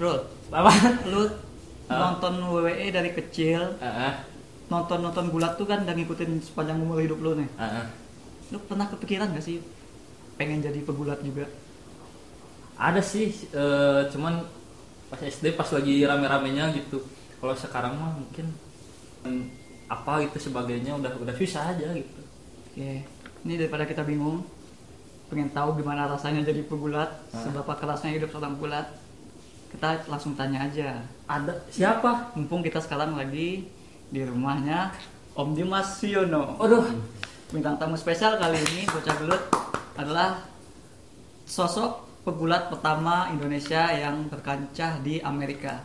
Rul, Apa? lu nonton WWE dari kecil, Heeh. nonton-nonton gulat tuh kan udah ngikutin sepanjang umur hidup lu nih. Heeh. Lu pernah kepikiran gak sih pengen jadi pegulat juga? Ada sih, eh, cuman pas SD pas lagi rame-ramenya gitu. Kalau sekarang mah mungkin apa gitu sebagainya udah udah susah aja gitu. Oke, ini daripada kita bingung, pengen tahu gimana rasanya jadi pegulat, Hah? seberapa kerasnya hidup seorang pegulat, kita langsung tanya aja. Ada siapa? Mumpung kita sekarang lagi di rumahnya Om Dimas Siono. Waduh, Bintang tamu spesial kali ini Bocah Gelut adalah sosok pegulat pertama Indonesia yang berkancah di Amerika.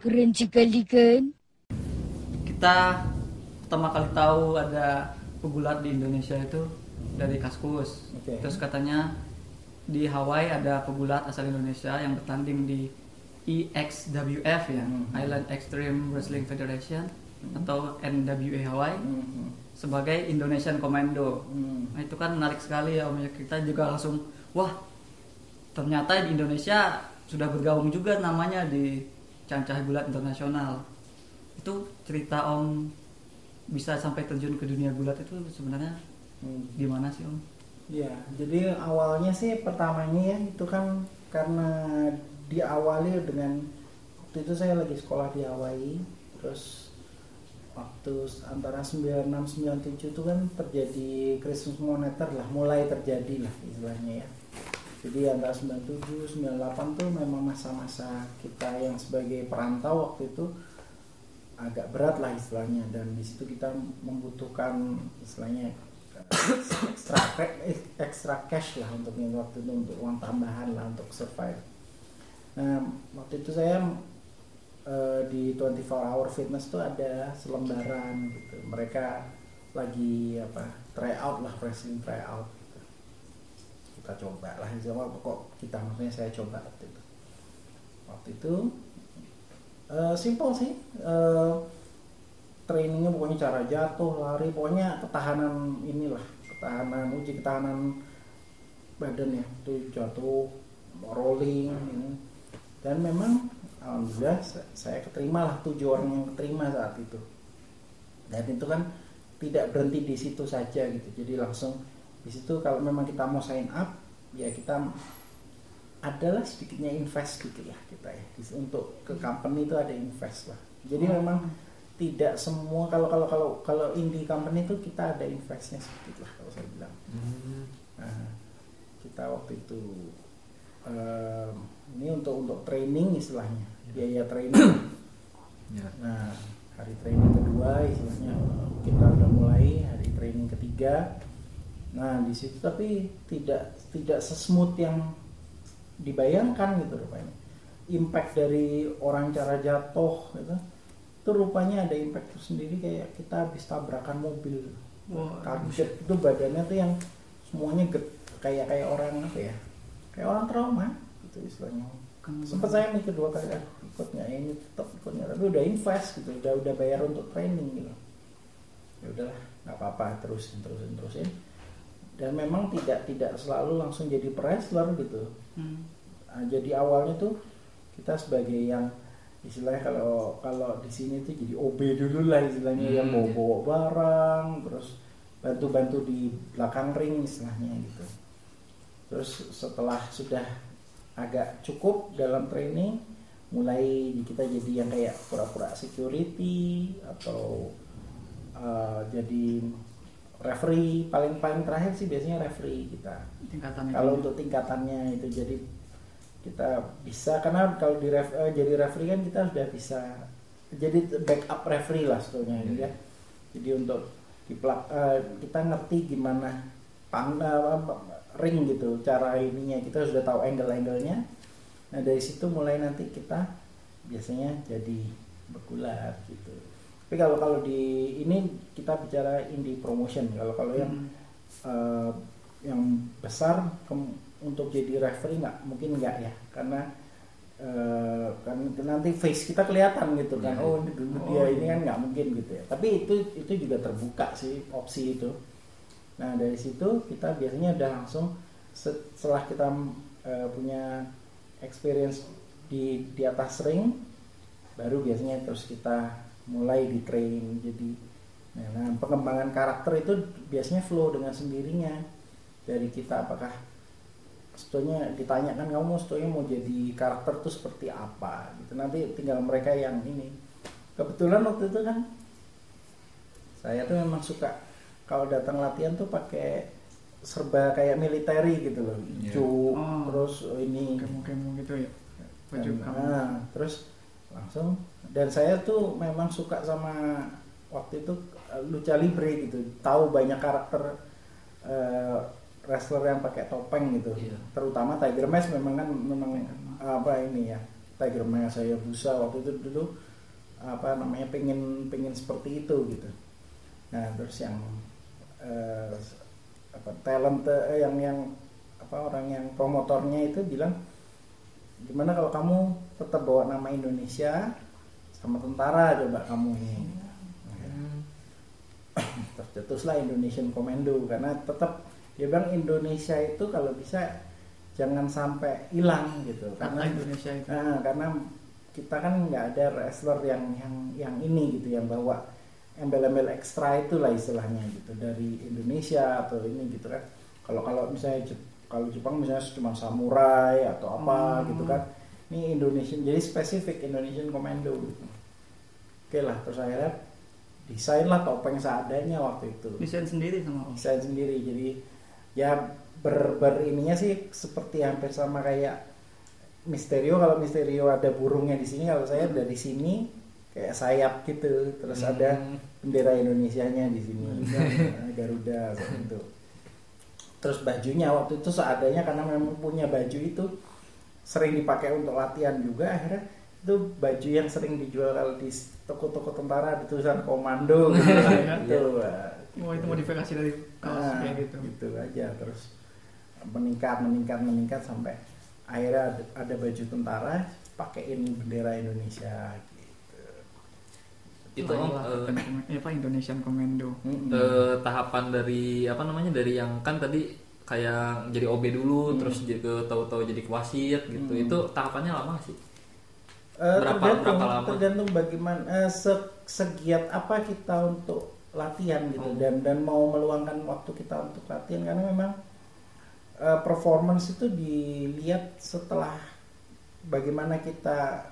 Keren sekali kan? Kita pertama kali tahu ada pegulat di Indonesia itu dari Kaskus. Oke. Terus katanya di Hawaii ada pegulat asal Indonesia yang bertanding di EXWF ya, Mhm. Island Extreme Wrestling Federation atau NWA Hawaii Hmm. sebagai Indonesian Commando. Hmm. Nah itu kan menarik sekali ya Om ya. Kita juga langsung wah ternyata di Indonesia sudah bergabung juga namanya di Cancah Gulat Internasional. Itu cerita Om bisa sampai terjun ke dunia gulat itu sebenarnya Hmm. gimana sih Om? Ya, jadi awalnya sih pertamanya ya itu kan karena diawali dengan waktu itu saya lagi sekolah di Hawaii, terus waktu antara 96 97 itu kan terjadi krisis moneter lah, mulai terjadi lah istilahnya ya. Jadi antara 97 98 tuh memang masa-masa kita yang sebagai perantau waktu itu agak berat lah istilahnya dan di situ kita membutuhkan istilahnya ekstra ekstra cash lah untuk waktu itu untuk uang tambahan lah untuk survive. Nah waktu itu saya eh, di 24 hour fitness tuh ada selembaran gitu. Mereka lagi apa try out lah wrestling try out. Gitu. Kita coba lah sama kok kita maksudnya saya coba waktu itu. Waktu itu eh, simple sih. Eh, trainingnya pokoknya cara jatuh lari pokoknya ketahanan inilah ketahanan uji ketahanan badan ya. Itu jatuh rolling ini. Dan memang alhamdulillah sa- saya keterima lah tujuh orang yang keterima saat itu. Dan itu kan tidak berhenti di situ saja gitu. Jadi langsung di situ kalau memang kita mau sign up ya kita adalah sedikitnya invest gitu ya kita ya. Untuk ke company itu ada invest lah. Jadi memang tidak semua kalau kalau kalau kalau indie company itu kita ada investnya sedikit lah kalau saya bilang. Nah, kita waktu itu em, ini untuk untuk training istilahnya biaya training. Ya. nah hari training kedua istilahnya kita udah mulai hari training ketiga. Nah di situ tapi tidak tidak sesmooth yang dibayangkan gitu rupanya. Impact dari orang cara jatuh gitu itu rupanya ada impact tersendiri kayak kita habis tabrakan mobil. Wah, kaget itu badannya tuh yang semuanya get, kayak kayak orang apa ya kayak orang trauma gitu istilahnya. Kan- sempat saya mikir dua kali ah, ikut nggak ini tetap ikutnya. Tapi udah invest gitu udah udah bayar untuk training gitu. Ya udahlah nggak apa-apa terusin terusin terusin. Dan memang tidak tidak selalu langsung jadi wrestler gitu Hmm. Nah, jadi awalnya tuh kita sebagai yang istilahnya kalau kalau di sini tuh jadi OB dulu lah istilahnya Hmm, yang bawa bawa barang terus bantu-bantu di belakang ring istilahnya gitu terus setelah sudah agak cukup dalam training mulai kita jadi yang kayak pura-pura security atau uh, jadi referee paling paling terakhir sih biasanya referee kita. Tingkatan kalau untuk tingkatannya itu jadi kita bisa karena kalau di ref, eh, jadi referee kan kita sudah bisa jadi backup referee lah sebetulnya ini ya. Jadi untuk di plak- eh, kita ngerti gimana pang eh, ring gitu cara ininya. Kita sudah tahu angle-angle-nya. Nah dari situ mulai nanti kita biasanya jadi bergulat gitu tapi kalau kalau di ini kita bicara indie promotion kalau kalau yang Hmm. eh, yang besar kem- untuk jadi referee nggak mungkin nggak ya karena eh, kan nanti face kita kelihatan gitu kan Iya. oh ini dulu Oh, dia iya. ini kan nggak mungkin gitu ya tapi itu itu juga terbuka sih opsi itu nah dari situ kita biasanya udah langsung se- setelah kita eh, punya experience di di atas ring baru biasanya terus kita mulai di train. Jadi nah, nah, pengembangan karakter itu biasanya flow dengan sendirinya. Dari kita apakah sebetulnya ditanyakan kamu sebetulnya mau jadi karakter tuh seperti apa? Gitu. Nanti tinggal mereka yang ini. Kebetulan waktu itu kan saya tuh memang suka kalau datang latihan tuh pakai serba kayak military gitu loh. Iya. hijau Oh. terus ini. Kemo-kemo gitu ya? Baju kamu. nah, terus langsung. Dan saya tuh memang suka sama waktu itu uh, lucha libre gitu. Tahu banyak karakter uh, wrestler yang pakai topeng gitu. Iya. terutama Tiger Mask memang kan memang apa ini ya Tiger Mask saya busa waktu itu dulu apa namanya pengen pengen seperti itu gitu. Nah terus yang eh, apa talent eh, yang yang apa orang yang promotornya itu bilang gimana kalau kamu tetap bawa nama Indonesia sama tentara coba kamu ini Hmm. tercetuslah Indonesian Commando karena tetap dia bilang Indonesia itu kalau bisa jangan sampai hilang gitu kata karena Indonesia itu Nah, karena kita kan nggak ada wrestler yang yang yang ini gitu yang bawa embel-embel ekstra itulah istilahnya gitu dari Indonesia atau ini gitu kan. Kalau kalau misalnya kalau Jepang misalnya cuma samurai atau apa Hmm. gitu kan. Ini Indonesian jadi spesifik Indonesian Commando gitu. Oke lah terus akhirnya desain lah topeng seadanya waktu itu desain sendiri sama Om desain sendiri jadi ya ber, ber ininya sih seperti hampir sama kayak Misterio kalau Misterio ada burungnya di sini kalau saya dari sini kayak sayap gitu terus Hmm. ada bendera Indonesianya di sini Nah, Garuda seperti itu terus bajunya. Waktu itu seadanya karena memang punya baju itu sering dipakai untuk latihan juga akhirnya itu baju yang sering dijual kalau di toko-toko tentara ada tulisan komando gitu, gitu. oh itu modifikasi dari kaos Nah, kayak gitu. gitu aja. Terus meningkat meningkat meningkat sampai akhirnya ada, ada baju tentara pakein bendera Indonesia. Itu om eh, ya apa Indonesian Commando eh, tahapan dari apa namanya dari yang kan tadi kayak jadi OB dulu Hmm. terus jadi ke tahu-tahu jadi wasit gitu Hmm. itu tahapannya lama sih Eh, berapa- tergantung berapa lama? tergantung bagaimana eh, se- segiat apa kita untuk latihan gitu Oh. dan dan mau meluangkan waktu kita untuk latihan karena memang eh, performance itu dilihat setelah bagaimana kita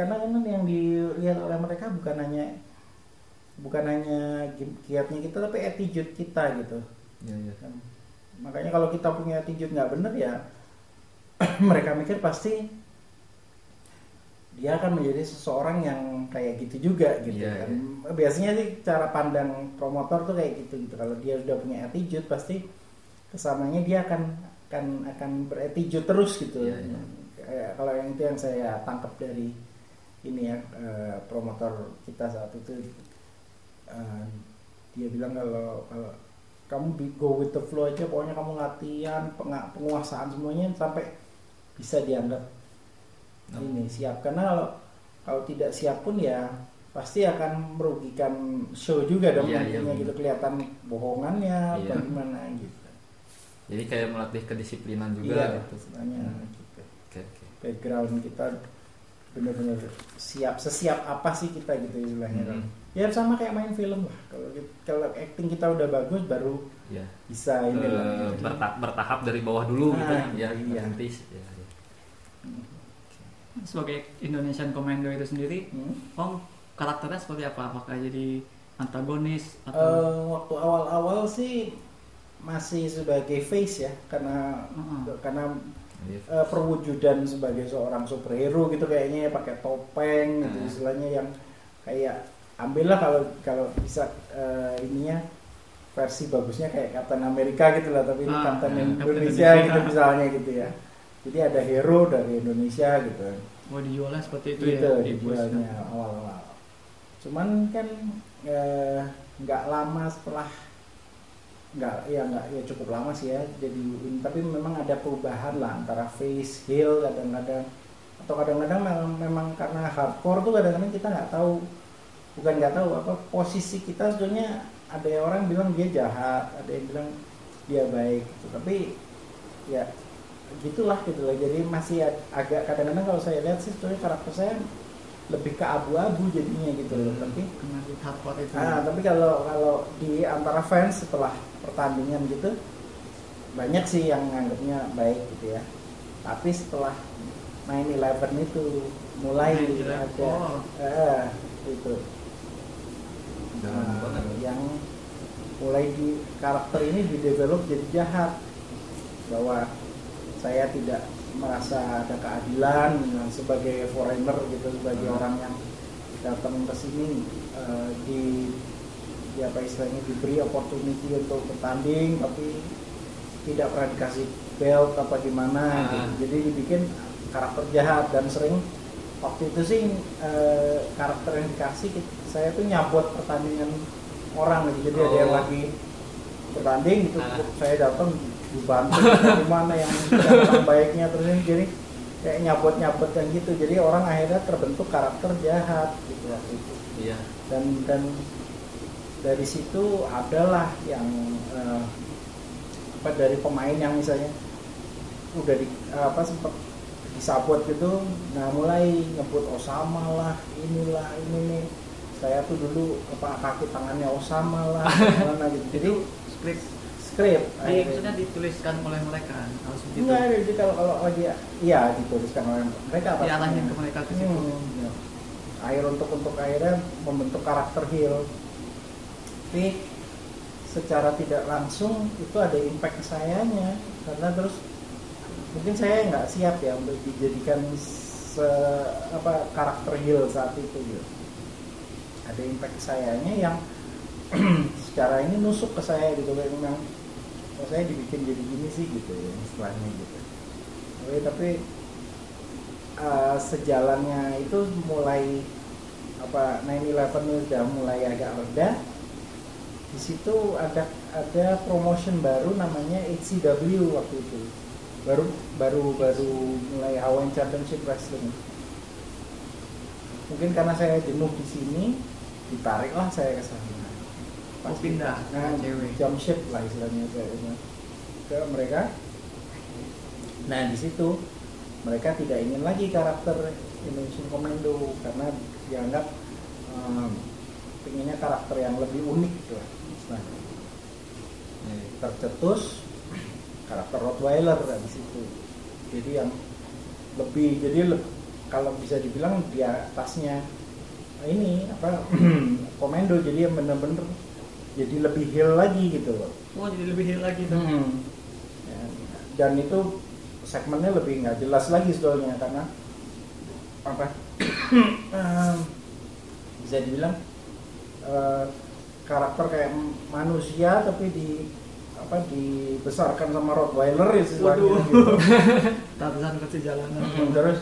karena kan yang dilihat oleh mereka bukan hanya bukan hanya giatnya kita tapi attitude kita gitu. Iya iya. Kan. makanya kalau kita punya attitude nggak bener ya mereka mikir pasti dia akan menjadi seseorang yang kayak gitu juga gitu Iya, kan. biasanya sih cara pandang promotor tuh kayak gitu gitu. Kalau dia udah punya attitude pasti ke sananya dia akan akan akan berattitude terus gitu. Iya, iya. Kayak kalau yang itu yang saya tangkap dari ini ya eh, promotor kita saat itu eh, dia bilang kalau kalau kamu go with the flow aja pokoknya kamu latihan penguasaan semuanya sampai bisa dianggap Oh. ini siap karena kalau kalau tidak siap pun ya pasti akan merugikan show juga dong Iya, iya, nantinya benar. gitu kelihatan bohongannya Iya. bagaimana gitu jadi kayak melatih kedisiplinan juga iya gitu Hmm. gitu. oke oke background kita benar-benar siap sesiap apa sih kita gitu istilahnya Hmm. ya sama kayak main film lah kalau kalau acting kita udah bagus baru ya bisa ini lah Eh, gitu. berta- bertahap dari bawah dulu gitu Ah, ya iya. nanti ya, ya. sebagai Indonesian Commando itu sendiri Hmm. Om karakternya seperti apa apakah jadi antagonis atau Eh, waktu awal-awal sih masih sebagai face ya karena Heeh. karena Eh, perwujudan sebagai seorang superhero gitu kayaknya ya, pakai topeng gitu Hmm. istilahnya yang kayak ambillah kalau kalau bisa eh, ininya versi bagusnya kayak Captain Amerika gitu lah tapi ini Ah, Captain ya, Captain Indonesia Indonesia. gitu misalnya gitu ya. Jadi ada hero dari Indonesia gitu. Mau dijualnya seperti itu ya di bus dijualnya awal-awal. Cuman kan eh, nggak lama setelah nggak ya nggak ya cukup lama sih ya jadi tapi memang ada perubahan lah antara face heel kadang-kadang. Atau kadang-kadang memang, memang karena hardcore tuh kadang-kadang kita nggak tahu bukan nggak tahu apa posisi kita sebetulnya ada yang orang bilang dia jahat ada yang bilang dia baik gitu. tapi ya gitulah gitu loh. Jadi masih ag- agak kadang-kadang kalau saya lihat sih sebetulnya karakter saya lebih ke abu-abu jadinya gitu loh Hmm. tapi kena di hardcore itu Ah, tapi kalau kalau di antara fans setelah pertandingan gitu banyak sih yang nganggapnya baik gitu ya. Tapi setelah 9/11 itu mulai 9/11, ada oh. eh, itu Dalam Nah, yang mulai di karakter ini didevelop jadi jahat bahwa saya tidak merasa ada keadilan sebagai foreigner gitu sebagai Hmm. orang yang datang ke sini eh, di di apa istilahnya diberi opportunity untuk bertanding tapi tidak pernah dikasih belt apa gimana Ah. gitu. jadi dibikin karakter jahat dan sering waktu itu sih eh, karakter yang dikasih saya tuh nyabot pertandingan orang gitu jadi ada yang Oh. lagi bertanding gitu Ah. saya datang dibantu dari mana yang baiknya terus ini jadi kayak nyabot yang gitu. Jadi orang akhirnya terbentuk karakter jahat gitu. Waktu itu iya. Dan dan dari situ adalah yang eh, apa dari pemain yang misalnya udah di apa sempat disabot gitu nah mulai nyebut Osama lah inilah ini nih. Saya tuh dulu apa kaki tangannya Osama lah mana gitu. Jadi itu skrip. Akhirnya. maksudnya dituliskan oleh mereka harus begitu Enggak, jadi kalau kalau lagi iya. Dituliskan oleh mereka apa diarahin ke mereka ke situ. Hmm, ya. akhir untuk untuk akhirnya membentuk karakter heel tapi secara tidak langsung itu ada impact ke sayanya. Karena terus mungkin saya nggak siap ya untuk dijadikan se, apa karakter heel saat itu gitu. ada impact ke sayanya yang secara ini nusuk ke saya gitu. Memang kok saya dibikin jadi gini sih gitu ya istilahnya gitu. Tapi, tapi uh, sejalannya itu mulai apa 9/11 ini udah mulai agak reda. Di situ ada ada promotion baru namanya HCW waktu itu. Baru baru baru mulai Hawaiian Championship Wrestling. Mungkin karena saya jenuh di sini ditariklah saya ke sana Oh, pindah nah, cewek. jump ship lah istilahnya saya ke mereka nah di situ mereka tidak ingin lagi karakter Indonesian Commando karena dianggap um, pengennya karakter yang lebih unik gitu lah. Iya. tercetus karakter Rottweiler di situ jadi yang lebih jadi le- kalau bisa dibilang di atasnya ini apa komando jadi yang bener-bener jadi lebih heal lagi gitu loh. Oh jadi lebih heal lagi tuh. Hmm. Dan itu segmennya lebih nggak jelas lagi sebetulnya karena apa? Em, bisa dibilang eh, karakter kayak manusia tapi di apa dibesarkan sama Rottweiler ya istilahnya gitu. Tarzan kecil jalanan. Hmm, terus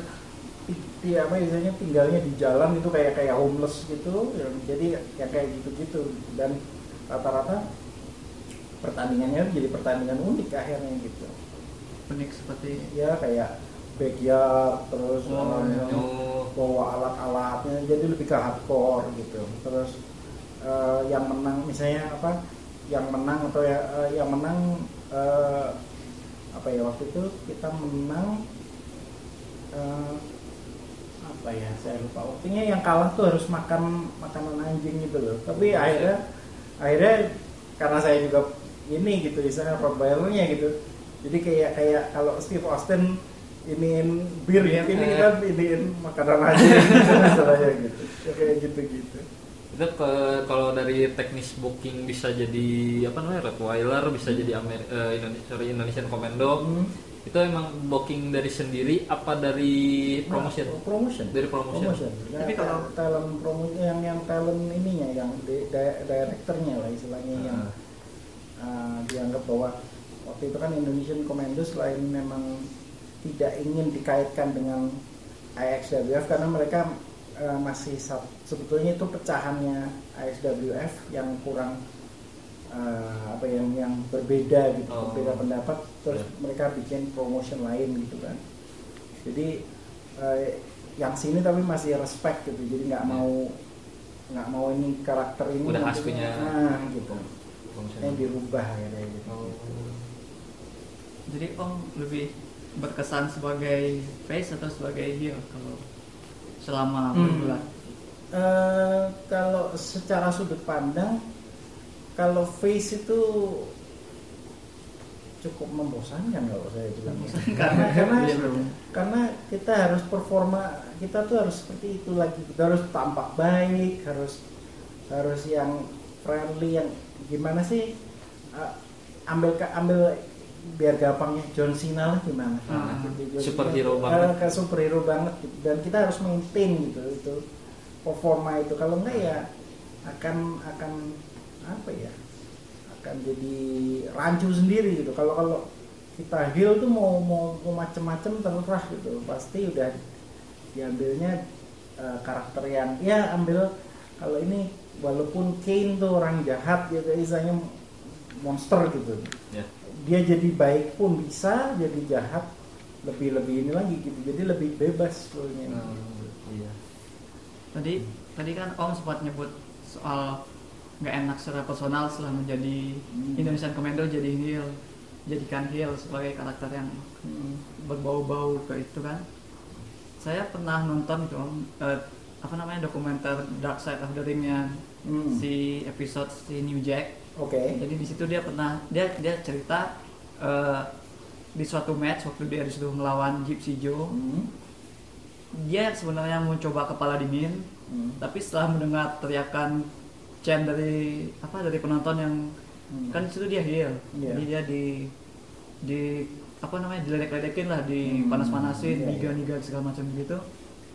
dia apa istilahnya tinggalnya di jalan itu kayak kayak homeless gitu ya, jadi ya kayak gitu-gitu. Dan rata-rata pertandingannya jadi pertandingan unik akhirnya gitu. Unik seperti ya kayak backyard terus Oh, iya. Oh, bawa alat-alatnya jadi lebih ke hardcore gitu. Terus eh, yang menang misalnya apa yang menang atau ya eh, yang menang eh, apa ya waktu itu kita menang eh, apa ya saya lupa. Waktunya yang kalah tuh harus makan makanan anjing gitu loh. Tapi Oh, akhirnya akhirnya karena saya juga ini gitu misalnya Rottweilernya gitu. Jadi kayak kayak kalau Steve Austin iniin bir Bir, ini eh. kan iniin makanan anjing gitu gitu. Ya, kayak gitu gitu itu ke- kalau dari teknis booking bisa jadi apa namanya Rottweiler bisa jadi Amer, eh, Indone- sorry, Indonesian Commando. Hmm. Itu emang booking dari sendiri apa dari promotion? Nah, promotion. Dari promotion, Ya, Tapi kalau- talent promotion yang yang talent ininya yang di, di- direkturnya lah istilahnya yang Ah. uh, dianggap bahwa waktu itu kan Indonesian Commando selain memang tidak ingin dikaitkan dengan IXWF karena mereka uh, masih sebetulnya itu pecahannya IXWF yang kurang uh, apa yang yang berbeda gitu Oh. berbeda pendapat terus Ya. mereka bikin promotion lain gitu kan jadi eh, yang sini tapi masih respect gitu jadi nggak mau nggak mau ini karakter ini Udah nanti- khas punya- nah gitu yang dirubah ya kayak gitu Oh. Jadi Om lebih berkesan sebagai face atau sebagai heel kalau selama Hmm. berbulan? Eh, kalau secara sudut pandang kalau face itu cukup membosankan kalau saya bilang karena karena Iya, karena kita harus performa kita tuh harus seperti itu lagi. Kita harus tampak baik harus harus yang friendly yang gimana sih uh, ambil ambil biar gampangnya John Cena lah gimana. Ah, John superhero Cena, banget. uh, kayak superhero banget gitu. dan kita harus maintain gitu itu performa itu. Kalau enggak ya akan akan apa ya akan jadi rancu sendiri gitu. Kalau kalau kita heal tuh mau mau, mau macem-macem terserah gitu. Pasti udah diambilnya eh, karakter yang ya ambil kalau ini walaupun Kane tuh orang jahat gitu istilahnya monster gitu. Ya. dia jadi baik pun bisa jadi jahat lebih lebih ini lagi gitu. Jadi lebih bebas sebenarnya. Hmm, iya. Tadi tadi kan Om sempat nyebut soal nggak enak secara personal setelah menjadi Hmm. Indonesian Commando jadi heel, jadikan heel sebagai karakter yang Hmm. berbau-bau ke itu kan. Saya pernah nonton itu eh, apa namanya dokumenter Dark Side of the Ring-nya Hmm. si episode si New Jack. oke Jadi di situ dia pernah dia dia cerita eh, di suatu match waktu dia disuruh melawan Gypsy Joe, Hmm. dia sebenarnya mau coba kepala dingin, Hmm. tapi setelah mendengar teriakan chant dari apa dari penonton yang Hmm. kan di situ dia heel, Iya. jadi dia di di apa namanya diledek-ledekin lah, di Hmm, panas-panasin, iya, niga-niga segala macam gitu.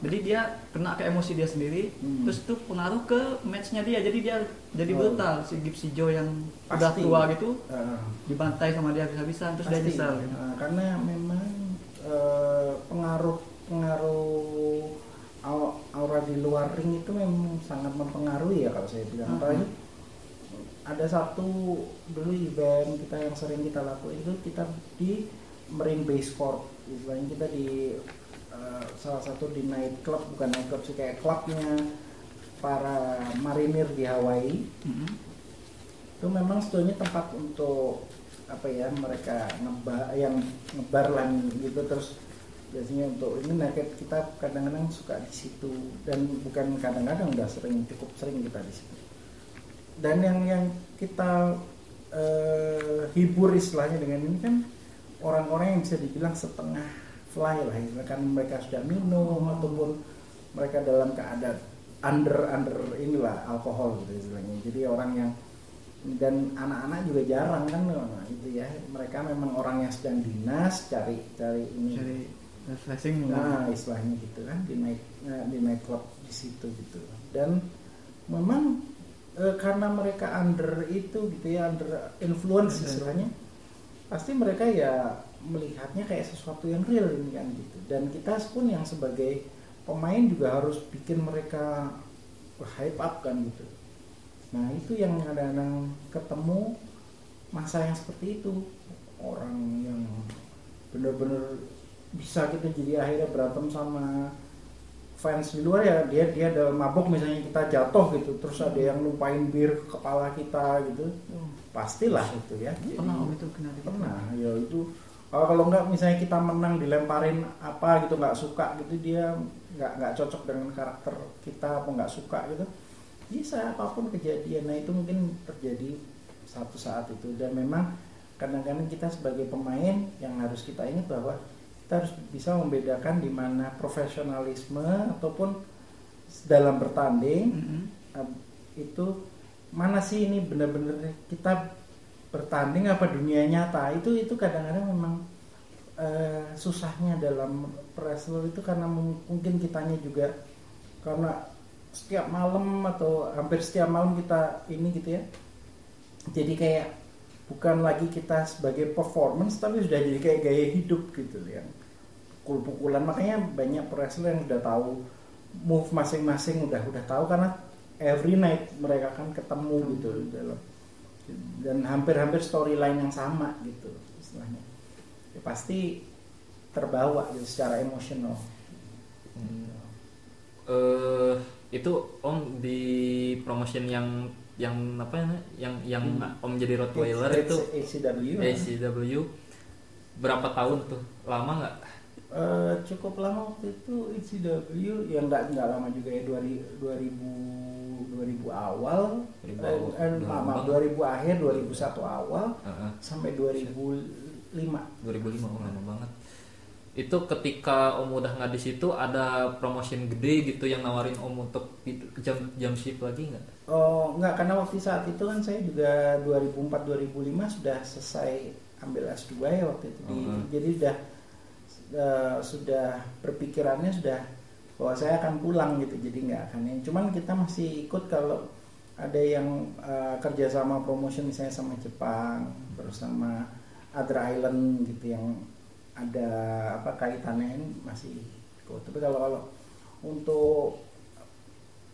Jadi dia kena ke emosi dia sendiri, Hmm. terus itu pengaruh ke matchnya dia, jadi dia jadi Oh. brutal si Gypsy Joe yang udah Pasti. tua gitu Ah. dibantai sama dia habis-habisan terus dia Pasti. nyesel. gitu. Nah, karena memang eh, pengaruh pengaruh aura di luar ring itu memang sangat mempengaruhi ya kalau saya bilang Mhm. apalagi ada satu dulu event kita yang sering kita lakuin itu kita di Marine Base Corp istilahnya kita di eh, salah satu di night club bukan night club sih kayak klubnya para marinir di Hawaii Mhm. itu memang sebetulnya tempat untuk apa ya mereka ngebar yang ngebar lah gitu terus biasanya untuk ini kayak kita kadang-kadang suka di situ. Dan bukan kadang-kadang udah sering cukup sering kita di situ. Dan yang yang kita eh, hibur istilahnya dengan ini kan orang-orang yang bisa dibilang setengah fly lah. Kan mereka sudah minum ataupun mereka dalam keadaan under under inilah alkohol gitu istilahnya. Jadi orang yang dan anak-anak juga jarang kan nah, itu ya. Mereka memang orang yang sedang dinas cari cari ini. Jadi refreshing nah istilahnya gitu kan di night eh, di night club di situ gitu. Dan memang eh, karena mereka under itu gitu ya under influence Iya. istilahnya pasti mereka ya melihatnya kayak sesuatu yang real ini kan gitu. Dan kita pun yang sebagai pemain juga harus bikin mereka hype up kan gitu. Nah itu yang kadang-kadang ketemu masa yang seperti itu. Orang yang bener-bener bisa kita jadi akhirnya berantem sama fans di luar ya dia dia ada mabok misalnya kita jatuh gitu terus ada yang lupain bir ke kepala kita gitu. Oh, pastilah itu ya. Jadi- pernah om itu kena gitu. pernah ya itu. Kalau kalau nggak misalnya kita menang dilemparin apa gitu nggak suka gitu dia nggak nggak cocok dengan karakter kita apa nggak suka gitu bisa apa pun kejadian. Nah itu mungkin terjadi satu saat itu. Dan memang kadang-kadang kita sebagai pemain yang harus kita ingat bahwa kita harus bisa membedakan di mana profesionalisme ataupun dalam bertanding Mhm. Nah, itu mana sih ini benar-benar kita bertanding apa dunia nyata? Itu itu kadang-kadang memang eh, susahnya dalam wrestler itu karena mung- mungkin kitanya juga karena setiap malam atau hampir setiap malam kita ini gitu ya. Jadi kayak bukan lagi kita sebagai performance tapi sudah jadi kayak gaya hidup gitu yang pukul-pukulan makanya banyak wrestler yang udah tahu move masing-masing udah udah tahu karena every night mereka kan ketemu gitu dalam dan hampir-hampir storyline yang sama gitu istilahnya. Ya, pasti terbawa gitu secara emosional. Eh itu om di promotion yang yang apa ya yang yang om jadi Rottweiler itu? ACW ACW berapa tahun tuh? Lama nggak Eh, cukup lama waktu itu ACW ya nggak nggak lama juga ya 2000 2000 awal 2000 eh, awal. eh, Udah maaf, lama 2000 akhir 2001 awal Heeh. sampai 2005 2005 oh, lama banget itu ketika om udah nggak di situ ada promotion gede gitu yang nawarin om untuk jam jam shift lagi nggak Oh, enggak karena waktu saat itu kan saya juga 2004 2005 sudah selesai ambil S2 ya waktu itu di, Mhm. jadi udah eh, sudah berpikirannya sudah bahwa saya akan pulang gitu jadi nggak akan ini. cuman kita masih ikut kalau ada yang eh, kerjasama promotion misalnya sama Jepang terus sama other island gitu yang ada apa kaitannya ini masih ikut tapi kalau kalau untuk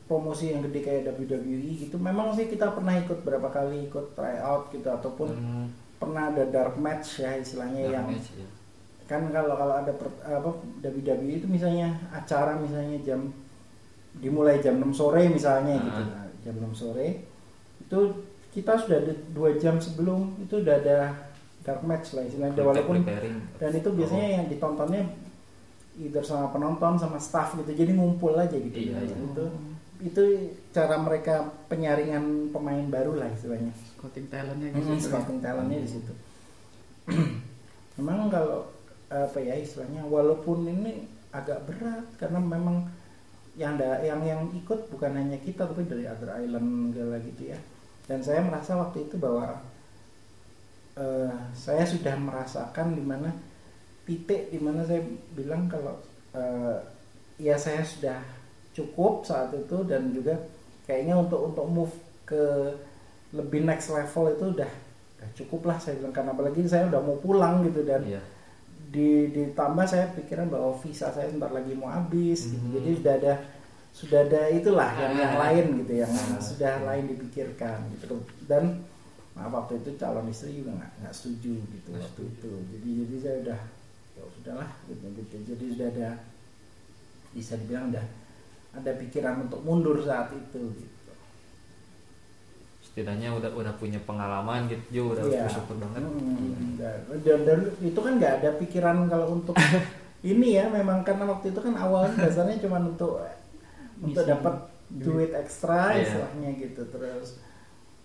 promosi yang gede kayak WWE gitu memang sih kita pernah ikut berapa kali ikut tryout gitu ataupun Hmm, pernah ada dark match ya istilahnya dark yang match, ya. Kan kalau kalau ada per- apa WWE itu misalnya acara misalnya jam dimulai jam 6 sore misalnya Ah. gitu Nah, jam 6 sore itu kita sudah ada dua jam sebelum itu udah ada dark match lah istilahnya walaupun preparing. dan itu biasanya Oh. yang ditontonnya either sama penonton sama staff gitu jadi ngumpul aja gitu Iya, iya. itu itu cara mereka penyaringan pemain baru lah istilahnya scouting talentnya hmm, gitu scouting talentnya di situ memang kalau apa ya istilahnya walaupun ini agak berat karena memang yang da, yang yang ikut bukan hanya kita tapi dari other island segala gitu ya dan saya merasa waktu itu bahwa eh, saya sudah merasakan di mana titik di mana saya bilang kalau eh, ya saya sudah cukup saat itu dan juga kayaknya untuk untuk move ke lebih next level itu udah, udah cukup lah saya bilang karena apalagi saya udah mau pulang gitu dan Iya. Di ditambah saya pikiran bahwa visa saya sebentar lagi mau habis gitu. Hmm. jadi sudah ada sudah ada itulah yang yang Ah. lain gitu yang Ah. sudah lain dipikirkan gitu dan maaf waktu itu calon istri juga nggak nggak setuju gitu Nggak waktu itu jadi jadi saya udah ya sudahlah gitu gitu jadi sudah ada bisa dibilang udah ada pikiran untuk mundur saat itu gitu setidaknya udah udah punya pengalaman gitu Jo, udah Iya. bersyukur banget Hmm, dan, dan, dan itu kan nggak ada pikiran kalau untuk ini ya memang karena waktu itu kan awalnya dasarnya cuma untuk untuk Misi. dapat duit ekstra Iya. istilahnya gitu terus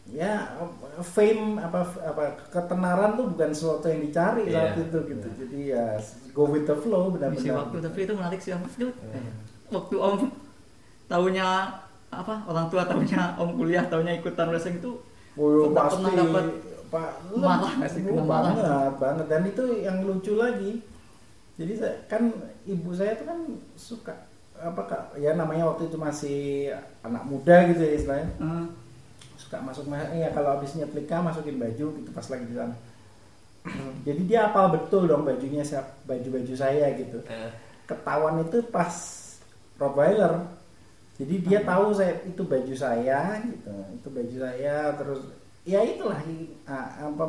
ya fame apa apa ketenaran tuh bukan sesuatu yang dicari saat Iya. itu gitu jadi ya go with the flow misi benar-benar waktu gitu. tapi itu menarik sih Itu Iya. waktu om tahunya apa orang tua tahunya om kuliah tahunya ikutan wrestling itu Pernah- pasti pernah dapat Pak marah nggak sih? Kena marah? banget, banget. Dan itu yang lucu lagi. Jadi saya, kan ibu saya tuh kan suka apa kak ya namanya waktu itu masih anak muda gitu ya istilahnya eh, suka masuk ya kalau habis nyetrika masukin baju gitu pas lagi di sana jadi dia apal betul dong bajunya siap baju baju saya gitu Eh, ketahuan itu pas Rottweiler jadi dia Hmm. tahu saya itu baju saya gitu. Itu baju saya terus ya itulah apa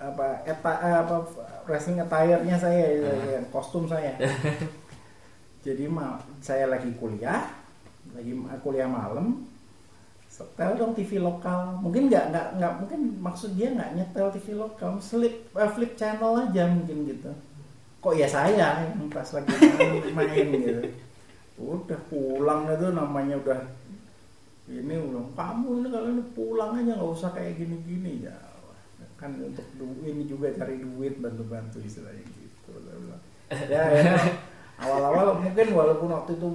apa eta apa wrestling attire-nya saya Hmm. ya, kostum saya. Jadi ma saya lagi kuliah lagi kuliah malam setel dong TV lokal. Mungkin nggak nggak nggak mungkin maksud dia nggak nyetel TV lokal flip eh, flip channel aja mungkin gitu. Kok ya saya yang pas lagi main, main gitu udah pulang itu namanya udah ini udah kamu ini kalau ini pulang aja nggak usah kayak gini-gini. Ya kan untuk ini juga cari duit bantu-bantu istilahnya gitu. Ya, ya. Awal-awal mungkin walaupun waktu itu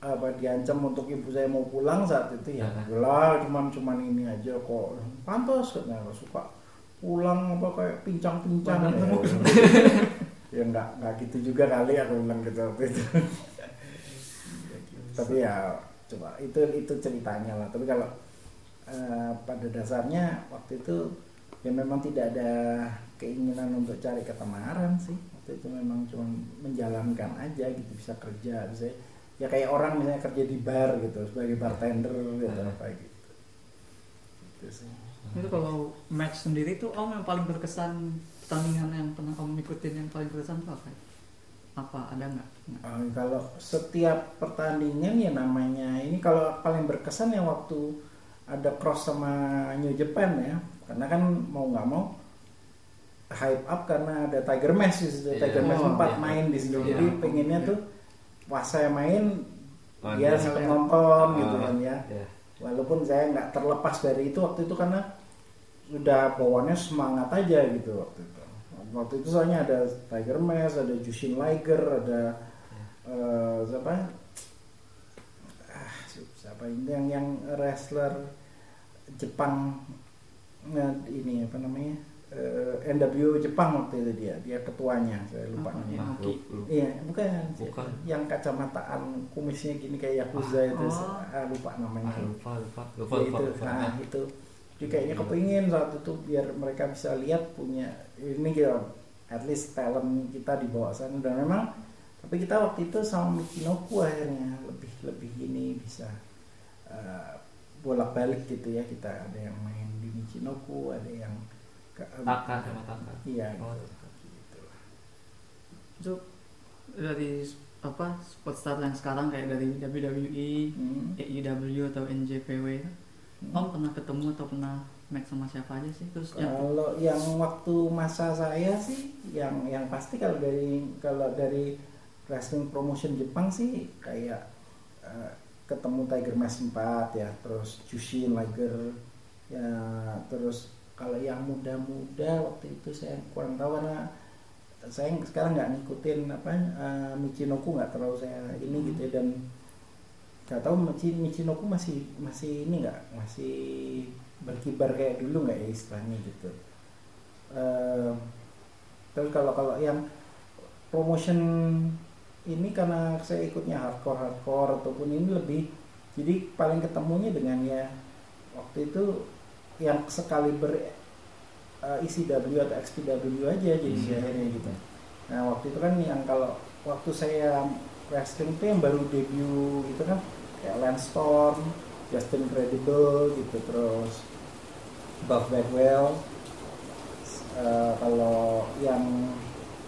apa diancam untuk ibu saya mau pulang saat itu ya lah cuman cuman ini aja kok. Pantas nggak suka pulang apa kayak pincang-pincang. Ya, ya nggak nggak gitu juga kali aku bilang gitu waktu itu tapi ya coba itu itu ceritanya lah. Tapi kalau eh, pada dasarnya waktu itu ya memang tidak ada keinginan untuk cari ketenaran sih. Waktu itu memang cuma menjalankan aja gitu bisa kerja bisa ya kayak orang misalnya kerja di bar gitu sebagai bartender gitu apa gitu. Itu sih. Itu kalau match sendiri tuh om yang paling berkesan pertandingan yang pernah om ikutin yang paling berkesan apa? Apa ada nggak? Eh, kalau setiap pertandingan ya namanya ini kalau paling berkesan yang waktu ada cross sama New Japan ya karena kan mau nggak mau hype up karena ada Tiger Mask di situ Iya. Tiger Mask Oh, 4 iya. main di situ Iya. jadi pengennya tuh pas saya main Oh, dia sempat nonton gitu Ah, kan ya iya. walaupun saya nggak terlepas dari itu waktu itu karena udah bawaannya semangat aja gitu waktu itu waktu itu soalnya ada Tiger Mask ada Jushin Liger ada eh, siapa ah, siapa ini yang yang wrestler Jepang nah, ini apa namanya Eh, NW Jepang waktu itu dia dia ketuanya saya lupa Apa, namanya Iya, bukan. Bukan. Yang kacamataan kumisnya gini kayak Yakuza itu. oh. Ah, lupa namanya. Ah, lupa lupa lupa Ya, lupa, itu. lupa. Nah, itu. Jadi kayaknya kepingin saat itu biar mereka bisa lihat punya ini gitu. At least talent kita di bawah sana dan memang tapi kita waktu itu sama Michinoku akhirnya lebih lebih ini bisa eh, bolak-balik gitu ya kita ada yang main di Michinoku ada yang ke, Taka sama Taka. iya Oh. gitu. Itu dari apa sportstar yang sekarang kayak dari WWE, Hmm. AEW atau NJPW Om pernah ketemu atau pernah match sama siapa aja sih terus yang Kalau yang waktu masa saya sih, yang yang pasti kalau dari kalau dari wrestling promotion Jepang sih kayak eh, ketemu Tiger Mask 4 ya, terus Jushin Liger ya, terus kalau yang muda-muda waktu itu saya kurang tahu karena saya sekarang nggak ngikutin apa eh, Michinoku nggak terlalu saya ini gitu ya, dan nggak tahu Michi- Michinoku masih masih ini nggak masih berkibar kayak dulu nggak ya istilahnya gitu. Eh, terus kalau kalau yang promotion ini karena saya ikutnya hardcore hardcore ataupun ini lebih jadi paling ketemunya dengan ya waktu itu yang sekali ber eh, ECW atau XPW aja jadi Hmm. akhirnya gitu. Nah waktu itu kan yang kalau waktu saya wrestling itu yang baru debut gitu kan kayak Lance Storm, Justin Credible gitu terus Buff Bagwell. Eh, kalau yang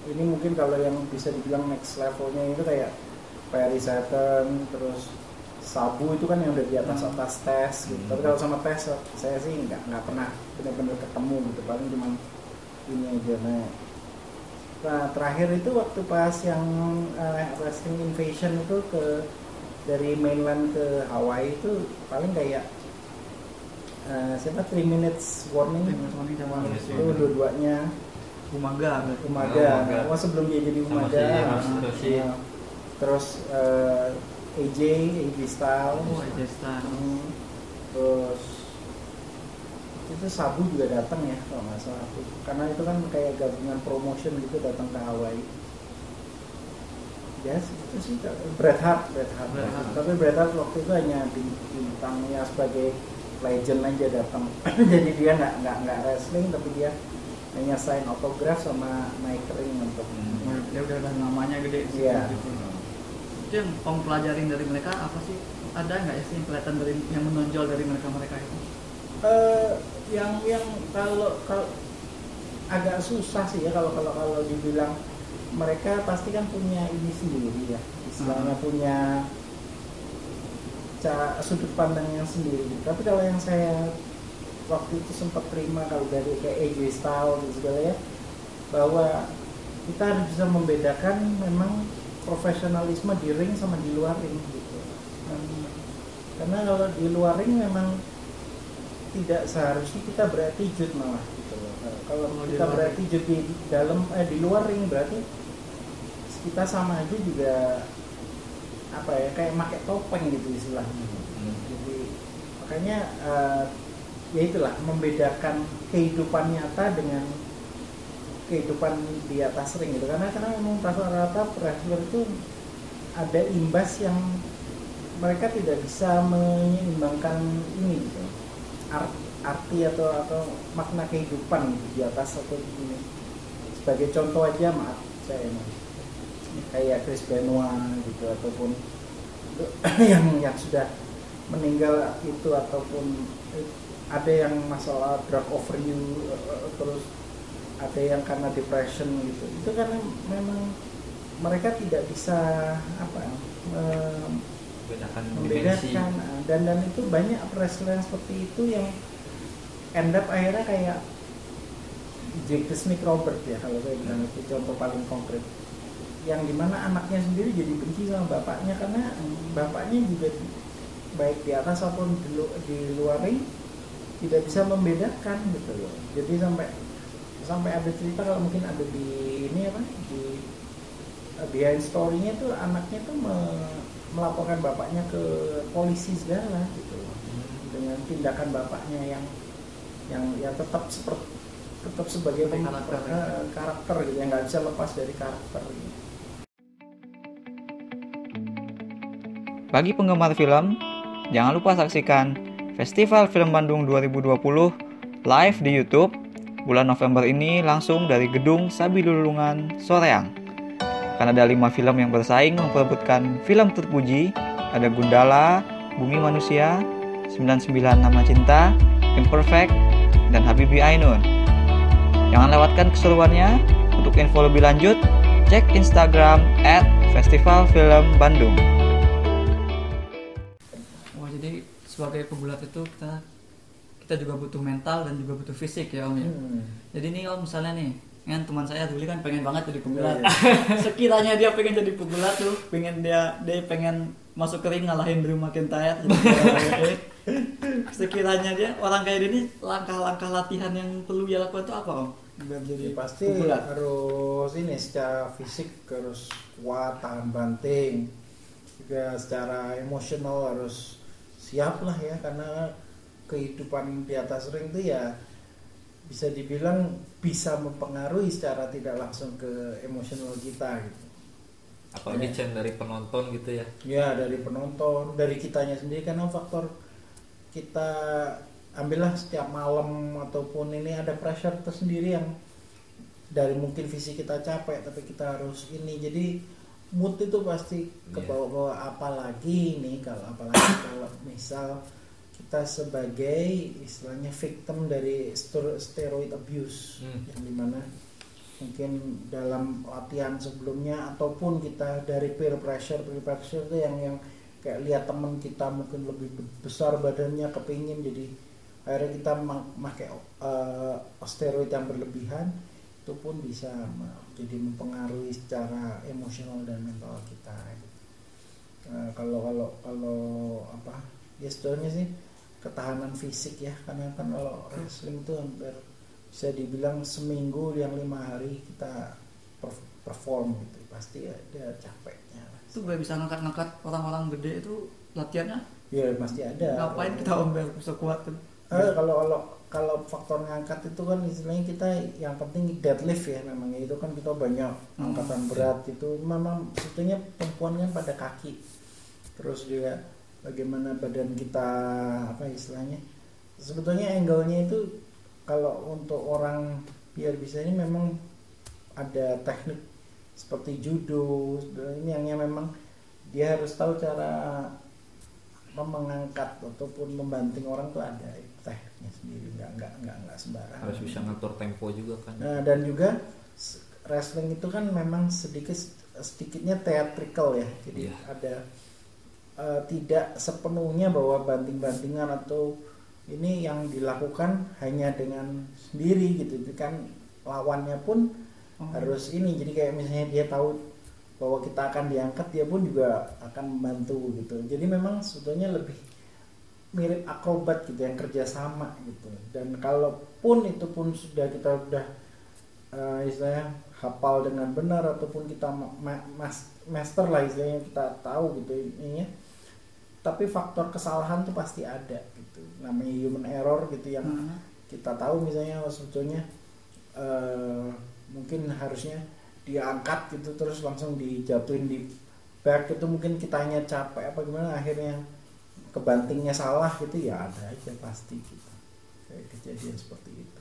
ini mungkin kalau yang bisa dibilang next levelnya itu kayak Perry Saturn terus Sabu itu kan yang udah di atas Hmm. atas tes gitu. Hmm. Tapi kalau sama tes saya sih nggak nggak pernah benar-benar ketemu gitu paling cuma ini aja nah. Nah terakhir itu waktu pas yang eh, wrestling invasion itu ke dari mainland ke Hawaii itu paling kayak eh, siapa 3 minutes warning Three Minutes Warning sama itu dua-duanya Umaga berarti. Umaga, Umaga. Wah, sebelum dia jadi Sama Umaga si nah, Hiroshi. nah, terus eh, AJ AJ Style Oh, AJ Styles. Hmm, terus itu Sabu juga datang ya kalau nggak salah aku karena itu kan kayak gabungan promotion gitu datang ke Hawaii ya itu sih Bret Hart Bret Hart Bret Hart. tapi Bret Hart waktu itu hanya bin- bintangnya sebagai legend aja datang jadi dia nggak nggak nggak wrestling tapi dia hanya sign autograph sama naik ring untuk Oh, Dia udah ada namanya gede sih. Iya. Gitu. Itu yang om pelajarin dari mereka apa sih? Ada nggak ya sih yang kelihatan dari yang menonjol dari mereka mereka itu? Eh, yang yang kalau kalau agak susah sih ya kalau kalau kalau dibilang mereka pasti kan punya ini sendiri ya istilahnya Hmm. punya cara sudut pandang yang sendiri tapi kalau yang saya waktu itu sempat terima kalau dari kayak AJ Styles dan segala ya bahwa kita harus bisa membedakan memang profesionalisme di ring sama di luar ring gitu Hmm. karena kalau di luar ring memang tidak seharusnya kita beratitude malah gitu loh. Kalau Kalau di kita luar beratitude di dalam eh di luar ring berarti kita sama aja juga apa ya kayak pakai topeng gitu istilahnya. Hmm. Jadi makanya eh, ya itulah membedakan kehidupan nyata dengan kehidupan di atas ring gitu. Karena karena memang rata-rata wrestler itu ada imbas yang mereka tidak bisa menyeimbangkan ini gitu. Art- arti atau atau makna kehidupan di atas atau ini sebagai contoh aja maaf saya emang kayak Chris Benoit gitu ataupun yang yang sudah meninggal itu ataupun ada yang masalah drug overuse eh, terus ada yang karena depression gitu. Itu kan memang mereka tidak bisa apa eh, bedakan dimensi membedakan. Nah, dan dan itu banyak wrestler yang seperti itu yang end up akhirnya kayak Jake the Snake Robert ya kalau saya bilang itu contoh paling konkret. Yang di mana anaknya sendiri jadi benci sama bapaknya karena bapaknya juga baik di atas maupun di, lu- di luar ring tidak bisa membedakan gitu loh jadi sampai sampai ada cerita kalau mungkin ada di ini apa di uh, behind story-nya tuh anaknya tuh me- melaporkan bapaknya ke polisi segala gitu loh dengan tindakan bapaknya yang yang ya tetap seperti tetap sebagai pem- karakter. eh, karakter gitu yang nggak bisa lepas dari karakter gitu. Bagi penggemar film, jangan lupa saksikan Festival Film Bandung 2020 live di YouTube bulan November ini langsung dari Gedung Sabilulungan Soreang. Karena ada lima film yang bersaing memperebutkan film terpuji, ada Gundala, Bumi Manusia, 99 Nama Cinta, Imperfect, dan Habibie Ainun. Jangan lewatkan keseruannya. Untuk info lebih lanjut, cek Instagram at Festival Film Bandung. Sebagai pegulat itu kita kita juga butuh mental dan juga butuh fisik ya om ya. Hmm. Jadi nih om misalnya nih kan teman saya dulu kan pengen banget jadi pegulat. Iya, Sekiranya dia pengen jadi pegulat tuh, pengen dia dia pengen masuk ke ring ngalahin Drew McIntyre. Sekiranya dia orang kayak ini langkah-langkah latihan yang perlu dia lakukan itu apa om? Biar jadi Ya, pasti pegulat. harus ini secara fisik harus kuat tahan banting juga secara emosional harus siap lah ya karena kehidupan di atas ring itu ya bisa dibilang bisa mempengaruhi secara tidak langsung ke emosional kita gitu. Apalagi Ya. Dari penonton gitu ya. Ya dari penonton dari kitanya sendiri karena faktor kita ambillah setiap malam ataupun ini ada pressure tersendiri yang dari mungkin visi kita capek tapi kita harus ini. Jadi mood itu pasti Iya. bawah-bawah apalagi ini kalau apalagi kalau misal kita sebagai istilahnya victim dari ster- steroid abuse Hmm. yang di mana mungkin dalam latihan sebelumnya ataupun kita dari peer pressure peer pressure itu yang yang kayak lihat teman kita mungkin lebih be- besar badannya kepingin jadi akhirnya kita ma- pakai uh, steroid yang berlebihan itu pun bisa jadi mempengaruhi secara emosional dan mental kita gitu. Uh, kalau kalau kalau apa ya sebenarnya sih ketahanan fisik ya karena kan kalau wrestling itu hampir bisa dibilang seminggu yang lima hari kita per- perform gitu pasti ada capeknya Itu gue bisa ngangkat-ngangkat orang-orang gede itu latihannya ya pasti ada ngapain kita om biar bisa kuat tuh. Eh, kalau kalau kalau faktor ngangkat itu kan istilahnya kita yang penting deadlift ya namanya itu kan kita banyak Hmm. angkatan berat itu. Memang sebetulnya perempuan kan pada kaki. Terus juga bagaimana badan kita apa istilahnya. Sebetulnya angle-nya itu kalau untuk orang biar bisa ini memang ada teknik seperti judo ini yang memang dia harus tahu cara mengangkat ataupun membanting orang tuh ada tekniknya sendiri nggak nggak nggak nggak sembarangan harus bisa ngatur tempo juga kan Nah, dan juga wrestling itu kan memang sedikit sedikitnya theatrical ya. Jadi Iya. ada eh, tidak sepenuhnya bahwa banting-bantingan atau ini yang dilakukan hanya dengan sendiri gitu. Itu kan lawannya pun Oh. harus ini. Jadi kayak misalnya dia tahu bahwa kita akan diangkat, dia pun juga akan membantu gitu. Jadi memang sebetulnya lebih mirip akrobat gitu yang kerjasama gitu dan kalaupun itu pun sudah kita udah eh, istilahnya hafal dengan benar ataupun kita ma- ma- mas- master lah istilahnya kita tahu gitu ininya tapi faktor kesalahan tuh pasti ada gitu namanya human error gitu yang Hmm. kita tahu misalnya oh, sebetulnya eh, mungkin harusnya diangkat gitu terus langsung dijatuhin di back itu mungkin kitanya capek apa gimana akhirnya kebantingnya salah gitu ya ada aja pasti gitu. Kayak kejadian seperti itu.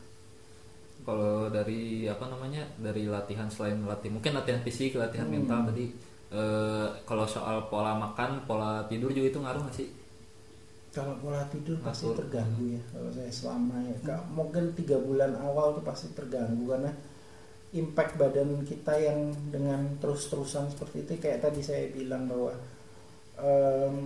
Kalau dari apa namanya dari latihan selain latih mungkin latihan fisik latihan Hmm. mental tadi eh, kalau soal pola makan pola tidur juga itu ngaruh nggak sih? Kalau pola tidur pasti terganggu ya kalau saya selama ya. Kak, mungkin tiga bulan awal tuh pasti terganggu karena impact badan kita yang dengan terus-terusan seperti itu kayak tadi saya bilang bahwa em,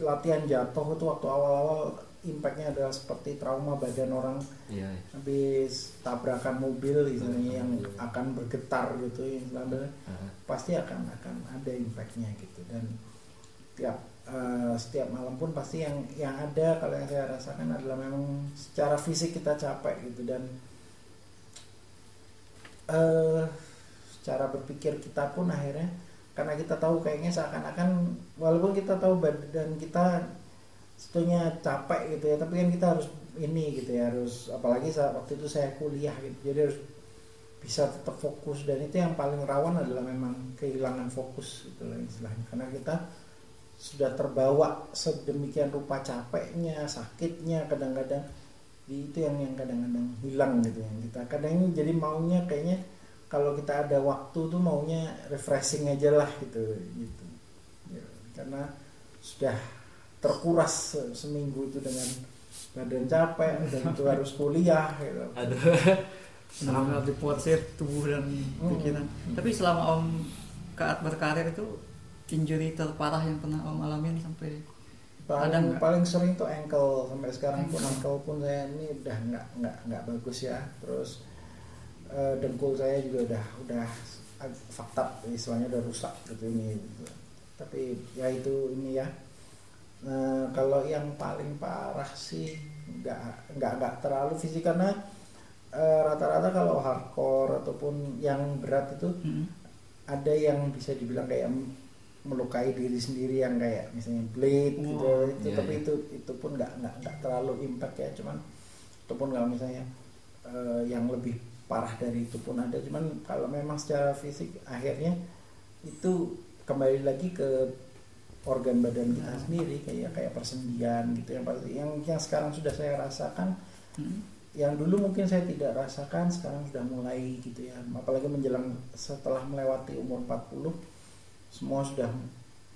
latihan jatuh itu waktu awal-awal impactnya adalah seperti trauma badan orang. Iya. Habis tabrakan mobil istilahnya yang akan bergetar gitu istilahnya Heeh. pasti akan akan ada impactnya gitu. Dan tiap eh, setiap malam pun pasti yang yang ada kalau yang saya rasakan adalah memang secara fisik kita capek gitu. Dan eh cara berpikir kita pun akhirnya karena kita tahu kayaknya seakan-akan walaupun kita tahu badan kita sebetulnya capek gitu ya tapi kan kita harus ini gitu ya harus apalagi saat waktu itu saya kuliah gitu jadi harus bisa tetap fokus. Dan itu yang paling rawan adalah memang kehilangan fokus gitu lah istilahnya. Karena kita sudah terbawa sedemikian rupa capeknya sakitnya kadang-kadang itu yang yang kadang-kadang hilang gitu yang kita kadang jadi maunya kayaknya kalau kita ada waktu tuh maunya refreshing aja lah gitu gitu. Ya, karena sudah terkuras se- seminggu itu dengan badan capek dan itu harus kuliah gitu. Aduh. Benar-benar diporsir tubuh dan pikiran. Tapi selama om saat berkarir itu injury terparah yang pernah om alamin sampai Ada paling nggak? paling sering tuh ankle. Sampai sekarang pun ankle pun saya ini udah nggak nggak nggak bagus ya. Terus eh, dengkul saya juga udah udah up istilahnya udah rusak gitu ini gitu. tapi ya itu ini ya Nah, kalau yang paling parah sih nggak nggak nggak terlalu fisik karena eh, rata-rata kalau hardcore ataupun yang berat itu Mm. ada yang bisa dibilang kayak melukai diri sendiri yang kayak misalnya blade gitu Wow, itu iya, tapi iya. itu itu pun nggak nggak nggak terlalu impact ya cuman itu pun kalau misalnya eh, yang lebih parah dari itu pun ada. Cuman kalau memang secara fisik akhirnya itu kembali lagi ke organ badan kita Nah. sendiri kayak kayak persendian gitu yang pasti. Yang yang sekarang sudah saya rasakan Mm. yang dulu mungkin saya tidak rasakan sekarang sudah mulai gitu ya. Apalagi menjelang setelah melewati umur 40 semua sudah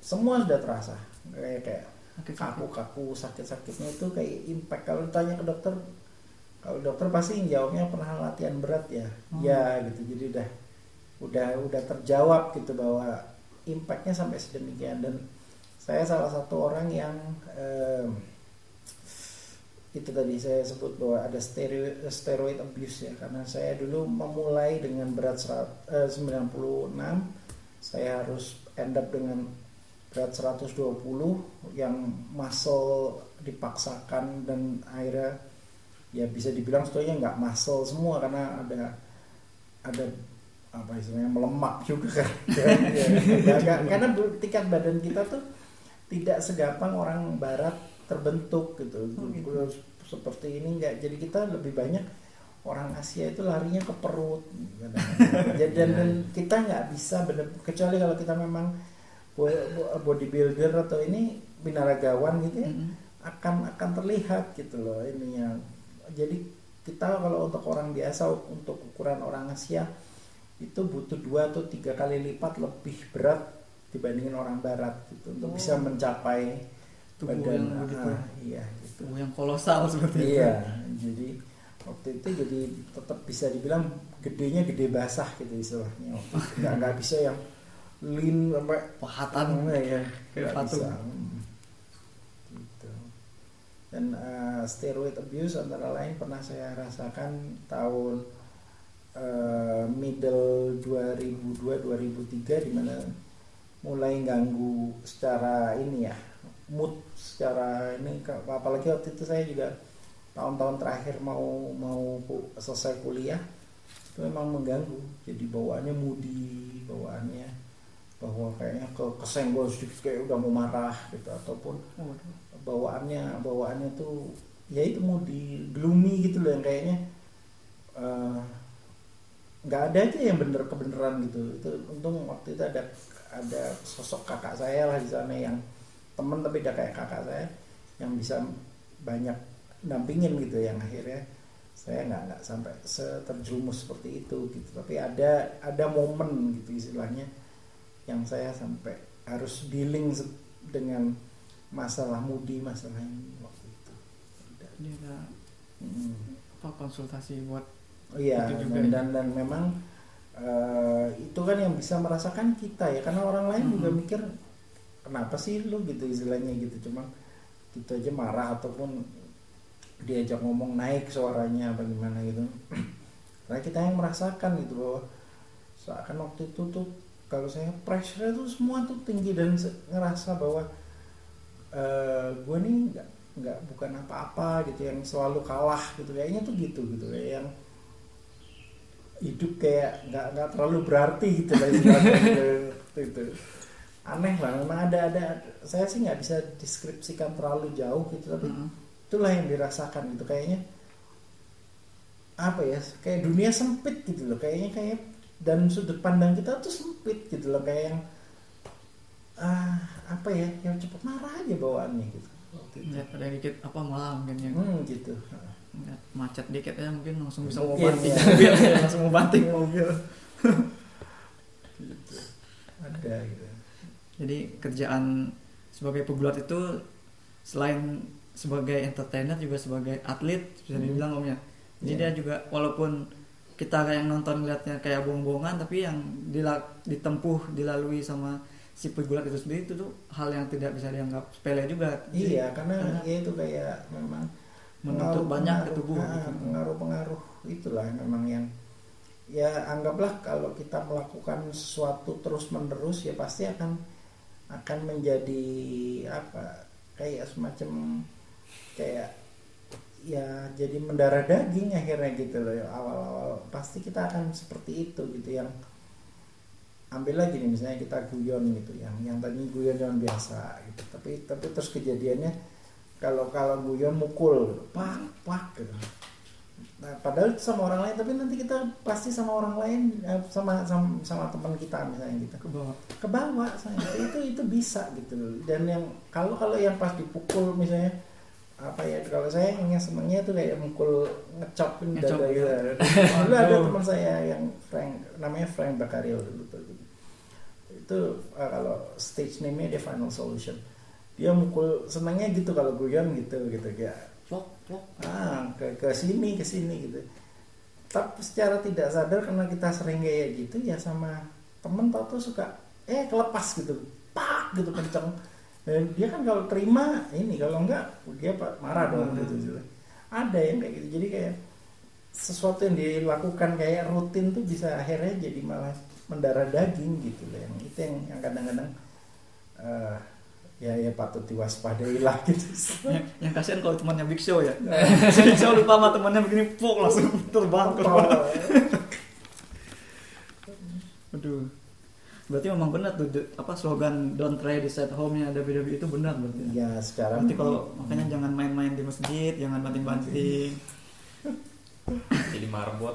semua sudah terasa. Kayak kayak kaku-kaku sakit-sakitnya itu kayak impact. Kalau ditanya ke dokter kalau dokter pasti jawabnya pernah latihan berat ya. Oh. ya gitu. Jadi udah udah udah terjawab gitu bahwa impactnya sampai sedemikian. Dan saya salah satu orang yang em, itu tadi saya sebut bahwa ada steroid, steroid abuse ya. Karena saya dulu memulai dengan berat serat- eh, 96 saya harus end up dengan berat 120 yang muscle dipaksakan dan akhirnya ya bisa dibilang sebetulnya nggak muscle semua karena ada ada apa istilahnya melemak juga kan. Ya, ya, ya, karena bu- tingkat badan kita tuh tidak segampang orang barat terbentuk gitu, Oh, gitu. Seperti ini nggak jadi kita lebih banyak orang Asia itu larinya ke perut jadi dan, dan kita nggak bisa bener kecuali kalau kita memang bo- bo- bodybuilder atau ini binaragawan gitu ya Mm. akan akan terlihat gitu loh ininya jadi kita kalau untuk orang biasa untuk ukuran orang Asia itu butuh dua atau tiga kali lipat lebih berat dibandingin orang Barat gitu untuk Oh. bisa mencapai Tubuh badan yang begitu. ah, iya gitu tubuh yang kolosal seperti itu iya jadi waktu itu jadi tetap bisa dibilang gedenya gede basah gitu istilahnya waktu itu. nggak nggak bisa yang lean sampai pahatan ya, nggak bisa. Dan eh, steroid abuse antara lain pernah saya rasakan tahun eh, middle 2002-2003 di mana mulai ganggu secara ini ya mood secara ini apalagi waktu itu saya juga tahun-tahun terakhir mau mau selesai kuliah itu memang mengganggu jadi bawaannya moody bawaannya bahwa kayaknya ke kesenggol sedikit kayak udah mau marah gitu ataupun. Bawaannya bawaannya tuh ya itu moody gloomy gitu loh yang kayaknya eh, nggak ada aja yang bener kebeneran gitu. Itu untung waktu itu ada ada sosok kakak saya lah di sana yang temen tapi udah kayak kakak saya yang bisa banyak dampingin gitu yang akhirnya saya nggak nggak sampai seterjerumus seperti itu gitu. Tapi ada ada momen gitu istilahnya yang saya sampai harus dealing dengan masalah mudi masalah ini waktu itu. Dia ada Mm. apa konsultasi buat iya Itu juga dan, ya. dan dan memang eh, itu kan yang bisa merasakan kita ya karena orang lain juga Mhm. mikir kenapa sih lu gitu istilahnya gitu cuma gitu aja marah ataupun diajak ngomong naik suaranya apa gimana gitu karena kita yang merasakan gitu bahwa seakan waktu itu tuh kalau saya pressure itu semua tuh tinggi dan ngerasa bahwa eh gue nih nggak nggak bukan apa-apa gitu yang selalu kalah gitu. Kayaknya tuh gitu gitu. Kayak yang hidup kayak nggak nggak terlalu berarti gitu lah gitu, gitu. aneh lah memang ada ada saya sih nggak bisa deskripsikan terlalu jauh gitu tapi Mhm. itulah yang dirasakan gitu. Kayaknya apa ya kayak dunia sempit gitu loh. Kayaknya kayak dan sudut pandang kita tuh sempit gitu loh. Kayak yang ah apa ya yang cepet marah aja bawaannya gitu waktu itu. Ya, ada dikit apa malah mungkin yang hmm gitu ya, macet dikit ya mungkin langsung bisa mau banting ya. mobil langsung mau banting mobil gitu ada gitu jadi kerjaan sebagai pegulat itu selain sebagai entertainer juga sebagai atlet bisa Hmm. dibilang omnya jadi Iya. dia juga walaupun kita yang nonton ngeliatnya kayak bohong-bohongan tapi yang dila- ditempuh dilalui sama si pegulat itu sendiri itu tuh hal yang tidak bisa dianggap sepele juga Jadi, iya karena karena ya itu kayak memang menuntut banyak ke tubuh ah, gitu. pengaruh-pengaruh itulah memang yang ya anggaplah kalau kita melakukan sesuatu terus menerus ya pasti akan akan menjadi apa kayak semacam kayak ya jadi mendarah daging akhirnya gitu loh ya, awal-awal pasti kita akan seperti itu gitu yang ambil lagi nih misalnya kita guyon gitu yang yang tadi guyon yang biasa gitu. Tapi tapi terus kejadiannya kalau kalau guyon mukul gitu, pak pak gitu. Nah padahal itu sama orang lain tapi nanti kita pasti sama orang lain eh, sama sama, sama teman kita misalnya gitu. Ke bawah. Ke bawah saya itu itu bisa gitu. Dan yang kalau kalau yang pas dipukul misalnya apa ya kalau saya yang senengnya tuh kayak mukul ngecopin Ngecop, dada gitu. iya. dulu ada teman saya yang Frank namanya Frank Bakario dulu itu uh, kalau stage name-nya dia Final Solution. Dia mukul senangnya gitu kalau guyon gitu gitu kayak vlog ah ke ke sini ke sini gitu. Tapi secara tidak sadar karena kita sering kayak gitu ya sama temen tau tuh suka eh kelepas gitu pak gitu kenceng. Dan dia kan kalau terima ini kalau enggak dia pak marah dong Hmm. gitu, gitu. Ada yang kayak gitu jadi kayak sesuatu yang dilakukan kayak rutin tuh bisa akhirnya jadi malah mendarah daging gitu loh yang itu yang, yang kadang-kadang eh, ya ya patut diwaspadai lah gitu yang, yang kasihan kalau temannya Big Show ya si Big Show lupa sama temannya begini pok langsung terbang ke bawah. Aduh. Berarti memang benar tuh de- apa slogan don't try this at home nya WWE itu benar berarti. ya sekarang Berarti kalau makanya jangan main-main di masjid, jangan banting-banting. jadi marbot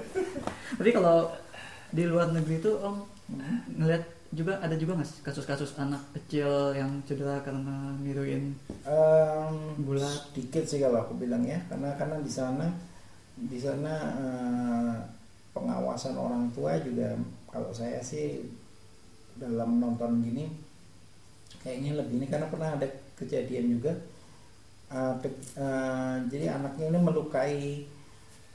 Tapi kalau di luar negeri itu Om ngeliat juga ada juga nggak kasus-kasus anak kecil yang cedera karena niruin Em, Bulat. sedikit sih kalau aku bilang ya karena karena di sana di sana eh, pengawasan orang tua juga kalau saya sih dalam nonton gini kayaknya lebih ini karena pernah ada kejadian juga eh, ke- eh, jadi anaknya ini melukai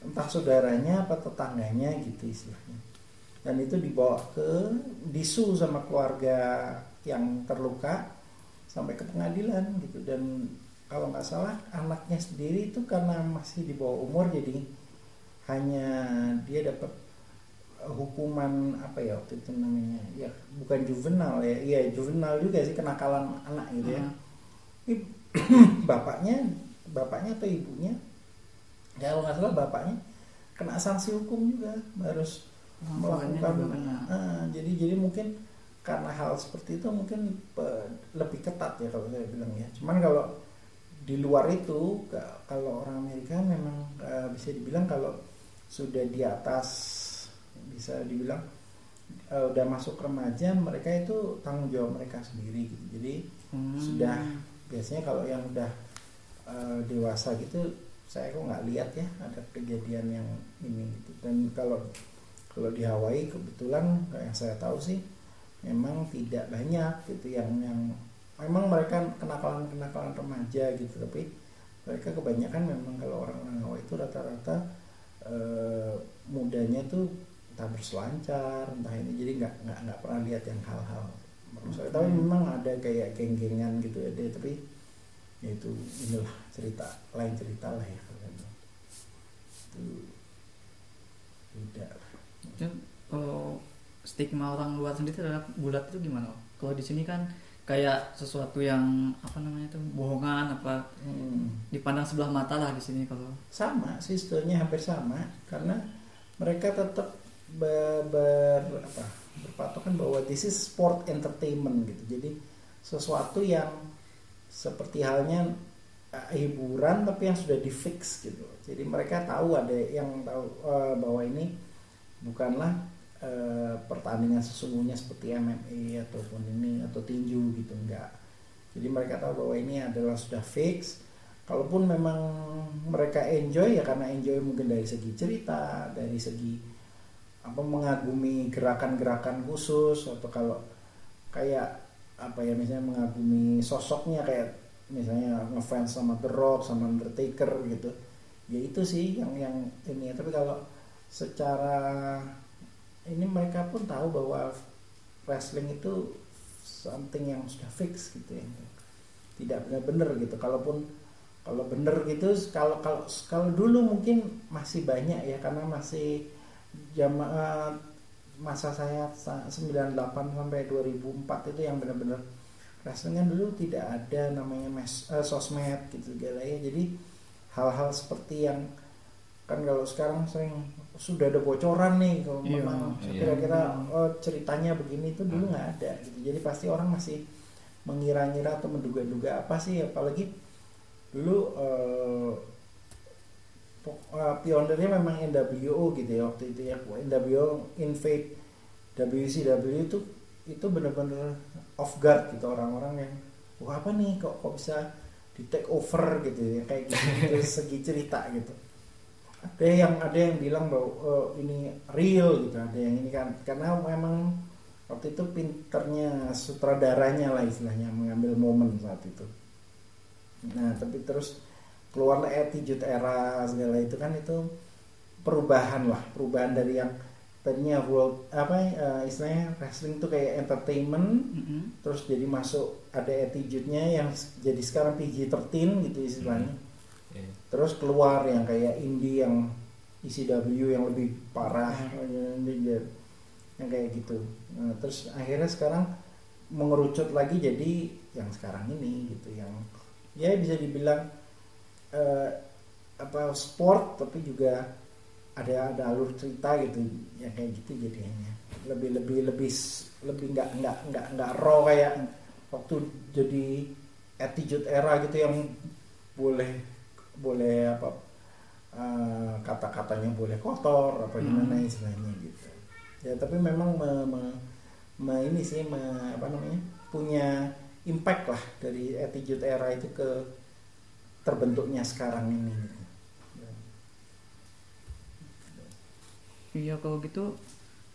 entah saudaranya apa tetangganya gitu istilahnya dan itu dibawa ke disu sama keluarga yang terluka sampai ke pengadilan gitu. Dan kalau nggak salah anaknya sendiri itu karena masih di bawah umur jadi hanya dia dapat eh, hukuman apa ya waktu itu namanya? Ya bukan juvenal ya. Iya juvenal juga sih kenakalan anak gitu ya. Ini bapaknya bapaknya atau ibunya? Ya kalau nggak salah bapaknya kena sanksi hukum juga. Harus melakukan. Ah, jadi jadi mungkin karena hal seperti itu mungkin lebih ketat ya kalau saya bilang ya cuman kalau di luar itu ka- kalau orang Amerika memang eh, bisa dibilang kalau sudah di atas bisa dibilang eh, udah masuk remaja mereka itu tanggung jawab mereka sendiri gitu jadi Hmm. sudah biasanya kalau yang udah eh, dewasa gitu saya kok nggak lihat ya ada kejadian yang ini gitu dan kalau kalau di Hawaii kebetulan yang saya tahu sih memang tidak banyak gitu yang yang memang mereka kenakalan kenakalan remaja gitu tapi mereka kebanyakan memang kalau orang-orang Hawaii itu rata-rata eh, mudanya tuh entah berselancar entah ini jadi nggak nggak nggak pernah lihat yang hal-hal merusak tapi memang ada kayak geng-gengan gitu ada tapi ya itu inilah cerita lain cerita lah ya kalau itu. Itu kalau stigma orang luar sendiri terhadap gulat itu gimana? Kalau di sini kan kayak sesuatu yang apa namanya itu bohongan apa Hmm. dipandang sebelah mata lah di sini kalau sama sih sebetulnya hampir sama karena mereka tetap ber, ber- apa, berpatokan bahwa this is sport entertainment gitu jadi sesuatu yang seperti halnya hiburan tapi yang sudah di fix gitu jadi mereka tahu ada yang tahu eh, bahwa ini bukanlah eh, pertandingan sesungguhnya seperti MMA ataupun ini atau tinju gitu enggak. Jadi mereka tahu bahwa ini adalah sudah fix. Kalaupun memang mereka enjoy ya karena enjoy mungkin dari segi cerita dari segi apa mengagumi gerakan-gerakan khusus atau kalau kayak apa ya misalnya mengagumi sosoknya kayak misalnya ngefans sama The Rock sama Undertaker gitu. Ya itu sih yang yang ini. Tapi kalau secara ini mereka pun tahu bahwa wrestling itu something yang sudah fix gitu ya. Tidak benar-benar gitu. Kalaupun kalau bener gitu kalau kalau kalau dulu mungkin masih banyak ya karena masih jam masa saya sa- 98 sampai 2004 itu yang benar-benar wrestling kan dulu tidak ada namanya mes, eh, sosmed gitu segala ya. Jadi hal-hal seperti yang kan kalau sekarang sering sudah ada bocoran nih kalau Iya, memang iya. kira-kira oh, ceritanya begini itu dulu nggak ada gitu. Jadi pasti orang masih mengira-ngira atau menduga-duga apa sih apalagi dulu eh, pok- eh, pionernya memang NWO gitu ya waktu itu ya. NWO Invade WCW itu itu benar-benar off guard gitu orang-orang yang wah apa nih kok kok bisa di take over gitu ya? Kayak gitu, dari segi cerita gitu ada yang ada yang bilang bahwa "Oh, ini real gitu ada yang ini kan karena memang waktu itu pinternya sutradaranya lah istilahnya mengambil momen saat itu nah tapi terus keluarlah attitude era segala itu kan itu perubahan lah perubahan dari yang tadinya world apa eh, istilahnya wrestling tuh kayak entertainment Mm-mm. terus jadi masuk ada attitude-nya yang s- jadi sekarang PG-13 gitu istilahnya Iya. Terus keluar yang kayak indie yang ECW yang lebih parah yang yang kayak gitu. Nah, terus akhirnya sekarang mengerucut lagi jadi yang sekarang ini gitu. Yang ya bisa dibilang eh, apa sport tapi juga ada ada alur cerita gitu ya kayak gitu jadinya. Lebih lebih lebih lebih nggak nggak nggak nggak raw kayak waktu jadi attitude era gitu yang boleh boleh apa eh, kata-katanya boleh kotor apa gimana Hmm. istilahnya gitu ya tapi memang me- me- me- ini sih me- apa namanya punya impact lah dari attitude era itu ke terbentuknya sekarang ini gitu. Iya kalau gitu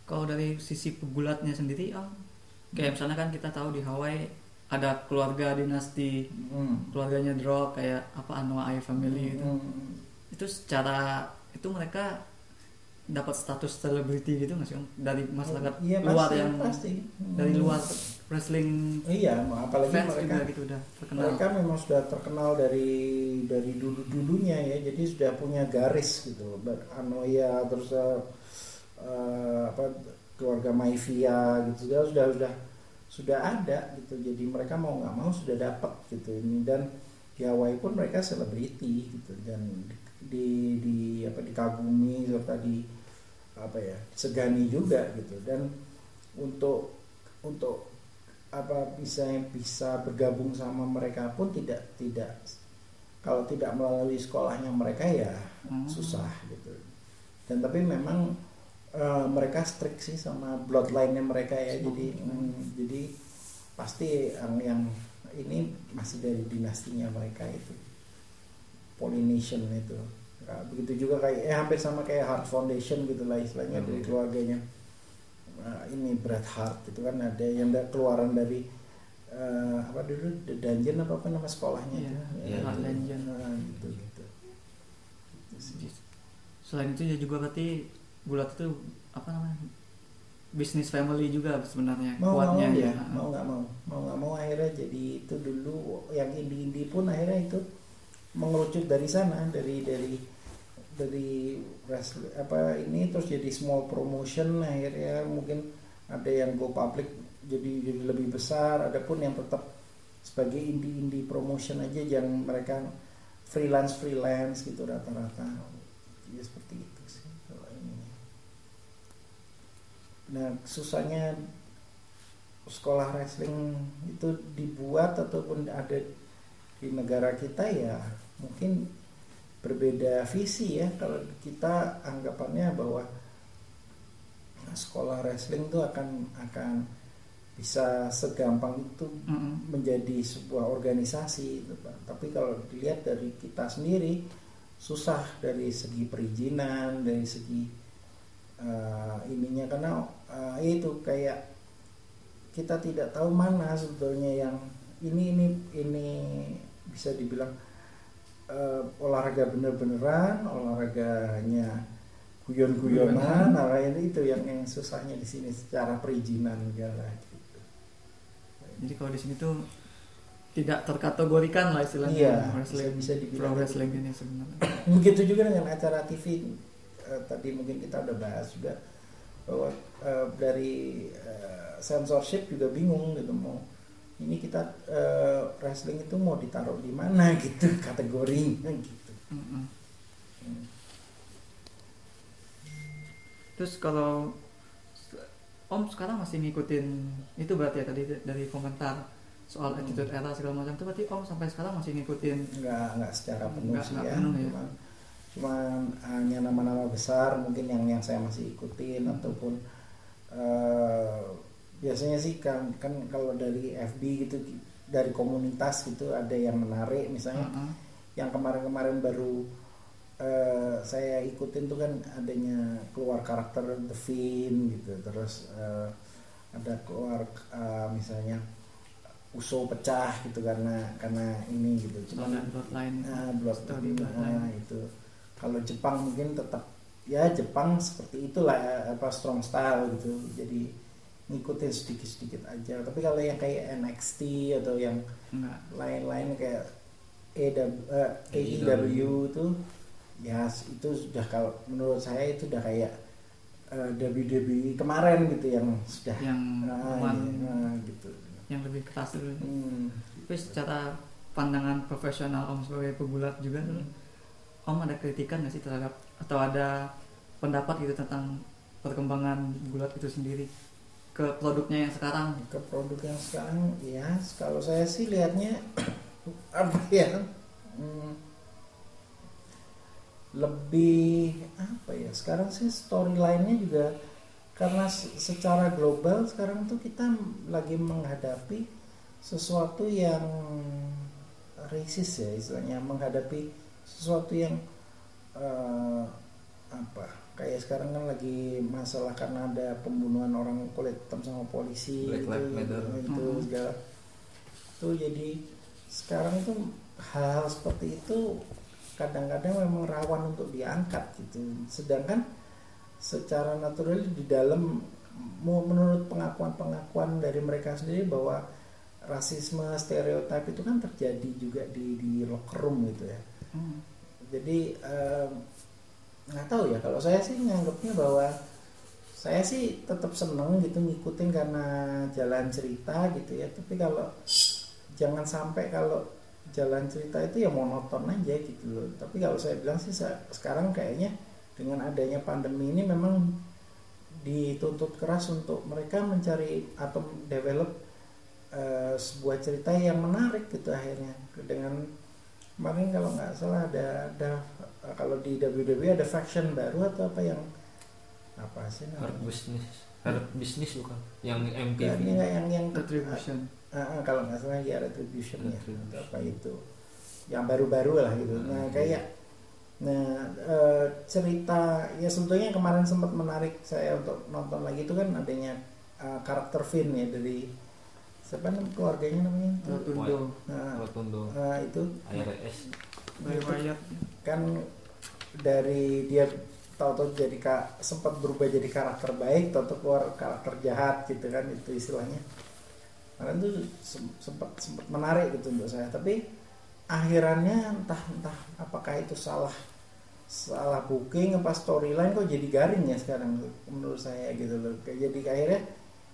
kalau dari sisi pegulatnya sendiri ah kayak misalnya kan kita tahu di Hawaii ada keluarga dinasti Hmm. keluarganya Drog kayak apa Anoa'i family itu Hmm. itu secara itu mereka dapat status selebriti gitu nggak sih Om? dari masyarakat Iya, luar pasti, yang pasti. dari Hmm. luar wrestling Iya, apalagi fans mereka juga gitu udah terkenal mereka memang sudah terkenal dari dari dulu dulunya ya jadi sudah punya garis gitu Ber- Anoya terus eh, eh, apa keluarga Maivia gitu sudah sudah sudah sudah ada gitu. Jadi mereka mau nggak mau sudah dapat gitu ini. Dan di Hawaii pun mereka selebriti gitu. Dan di di apa dikagumi serta di apa ya segani juga gitu. Dan untuk untuk apa bisa bisa bergabung sama mereka pun tidak tidak kalau tidak melalui sekolahnya mereka ya Hmm. susah gitu. Dan tapi memang eh, mereka strict sih sama bloodline-nya mereka ya jadi mm, jadi pasti yang yang ini masih dari dinastinya mereka itu. Polynesian itu. Nah, begitu juga kayak eh hampir sama kayak Hart Foundation gitu lah istilahnya dari Hmm. keluarganya. Nah, ini Bret Hart itu kan ada yang da- keluaran dari eh, apa dulu? The Dungeon apa apa nama sekolahnya Iya, itu. iya, Ya. Dungeon. Nah, gitu. Gitu Gitu selain itu ya juga berarti gulat itu apa namanya? Bisnis family juga sebenarnya mau kuatnya mau ya ya. mau nggak mau. Mau nggak mau akhirnya jadi itu dulu yang indie-indie pun akhirnya itu mengerucut dari sana dari dari dari apa ini terus jadi small promotion akhirnya. Mungkin ada yang go public jadi jadi lebih besar ada pun yang tetap sebagai indie-indie promotion aja yang mereka freelance freelance gitu rata-rata. Ya seperti itu sih kalau ini nah susahnya sekolah wrestling itu dibuat ataupun ada di negara kita ya mungkin berbeda visi ya kalau kita anggapannya bahwa sekolah wrestling itu akan akan bisa segampang itu Mm-mm. menjadi sebuah organisasi gitu, Pak. tapi kalau dilihat dari kita sendiri susah dari segi perizinan dari segi eh, ininya karena eh, itu kayak kita tidak tahu mana sebetulnya yang ini ini ini bisa dibilang eh, olahraga bener-beneran olahraganya guyon-guyonan nah ini itu yang yang susahnya di sini secara perizinan segala gitu. Jadi kalau di sini tuh tidak terkategorikan lah istilahnya Iya, wrestling bisa- bisa dibilang pro gitu. wrestling ini sebenarnya. Begitu juga dengan acara TV eh, tadi mungkin kita udah bahas juga bahwa eh, dari eh, censorship juga bingung gitu mau ini kita eh, wrestling itu mau ditaruh di mana gitu kategorinya gitu Mm-mm. terus kalau Om sekarang masih ngikutin itu berarti ya tadi dari komentar soal Hmm. attitude era segala macam itu berarti Om sampai sekarang masih ngikutin nggak nggak secara penuh Nggak- sih ya penuh ya. cuman cuman hanya nama-nama besar mungkin yang yang saya masih ikutin ataupun eh, biasanya sih kan kan kalau dari FB gitu dari komunitas gitu ada yang menarik misalnya Mm-mm. yang kemarin-kemarin baru eh, saya ikutin tuh kan adanya keluar karakter The Fiend gitu terus eh, ada keluar eh, misalnya Uso pecah gitu karena karena ini gitu cuman bloodline blood Story nah, bloodline. itu. Kalau Jepang mungkin tetap ya Jepang seperti itulah ya, apa strong style gitu. Jadi ngikutin sedikit-sedikit aja. Tapi kalau yang kayak NXT atau yang lain-lain kayak AEW, eh, AEW itu ya itu sudah kalau menurut saya itu udah kayak eh, WWE kemarin gitu yang sudah yang ah, one- iya, ah, gitu. yang lebih keras dulu Hmm. tapi secara pandangan profesional Om sebagai pegulat juga tuh, Om ada kritikan nggak sih terhadap atau ada pendapat gitu tentang perkembangan gulat itu sendiri ke produknya yang sekarang? Ke produk yang sekarang ya kalau saya sih lihatnya apa ya? Hmm, lebih apa ya? Sekarang sih storyline-nya juga karena se- secara global sekarang tuh kita lagi menghadapi sesuatu yang racist ya istilahnya menghadapi sesuatu yang eh, apa kayak sekarang kan lagi masalah karena ada pembunuhan orang kulit hitam sama polisi Black gitu, itu Mhm. segala tuh jadi sekarang itu hal seperti itu kadang-kadang memang rawan untuk diangkat gitu sedangkan secara natural di dalam menurut pengakuan-pengakuan dari mereka sendiri bahwa rasisme stereotip itu kan terjadi juga di di locker room gitu ya Hmm. Jadi nggak tahu ya. Kalau saya sih nganggapnya bahwa saya sih tetap seneng gitu ngikutin karena jalan cerita gitu ya. Tapi kalau jangan sampai kalau jalan cerita itu ya monoton aja gitu loh. Tapi kalau saya bilang sih sekarang kayaknya dengan adanya pandemi ini memang dituntut keras untuk mereka mencari atau develop eh, sebuah cerita yang menarik gitu akhirnya. Dengan kemarin kalau nggak salah ada ada kalau di WWE ada faction baru atau apa yang apa sih Hard namanya? business hard business bukan yang MPV ini nggak yang yang retribution Ah, ah, kalau nggak salah ya retribution ya Retribution. atau apa itu yang baru-baru lah gitu nah Hmm. kayak nah eh, cerita ya sebetulnya kemarin sempat menarik saya untuk nonton lagi itu kan adanya eh, karakter Finn ya dari siapa nam- keluarganya namanya? Rotundo nah, Rotundo nah, itu. IRS Bray Wyatt kan dari dia tahu-tahu jadi ka, sempat berubah jadi karakter baik tahu-tahu keluar karakter jahat gitu kan itu istilahnya. Karena itu sem- sempat sempat menarik gitu untuk saya. Tapi akhirannya entah entah apakah itu salah salah booking apa storyline kok jadi garing ya sekarang menurut saya gitu loh. Kayak jadi akhirnya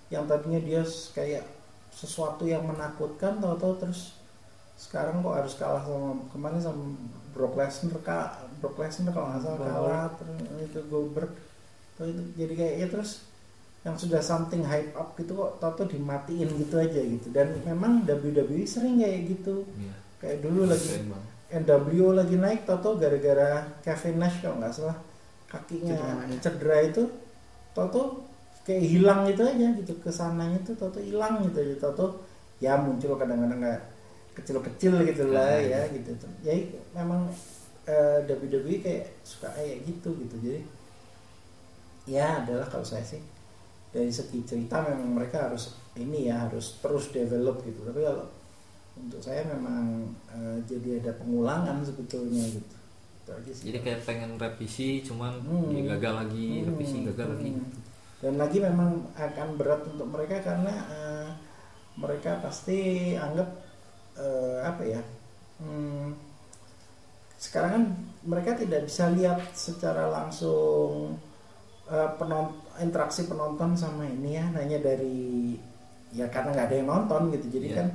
yang tadinya dia kayak sesuatu yang menakutkan tahu-tahu terus sekarang kok harus kalah sama kemarin sama Brock Lesnar kak Brock Lesnar kalau nggak salah kalah terus itu Goldberg. Terus itu jadi kayak ya terus yang sudah something hype up gitu kok tahu-tahu dimatiin gitu aja gitu. Dan memang WWE sering kayak gitu. Iya. kayak dulu lagi Keren banget. NW lagi naik tahu gara-gara Kevin Nash kalau nggak salah kakinya Cedera, cedera itu tahu kayak hilang gitu aja gitu ke sananya tuh tahu hilang gitu aja tahu ya muncul kadang-kadang kayak kecil-kecil gitu lah Ah, ya gitu. Tuh ya memang eh, WWE kayak suka kayak gitu gitu. Jadi ya adalah kalau saya sih dari segi cerita memang mereka harus ini ya harus terus develop gitu. Tapi kalau untuk saya memang eh, jadi ada pengulangan sebetulnya gitu. Itu aja sih. Jadi kayak pengen revisi cuman Hmm. ya gagal lagi Hmm, revisi gagal lagi. Hmm. Dan lagi memang akan berat untuk mereka karena eh, mereka pasti anggap eh, apa ya hmm, sekarang kan mereka tidak bisa lihat secara langsung eh, penon- interaksi penonton sama ini ya hanya dari ya karena nggak ada yang nonton gitu jadi Iya. kan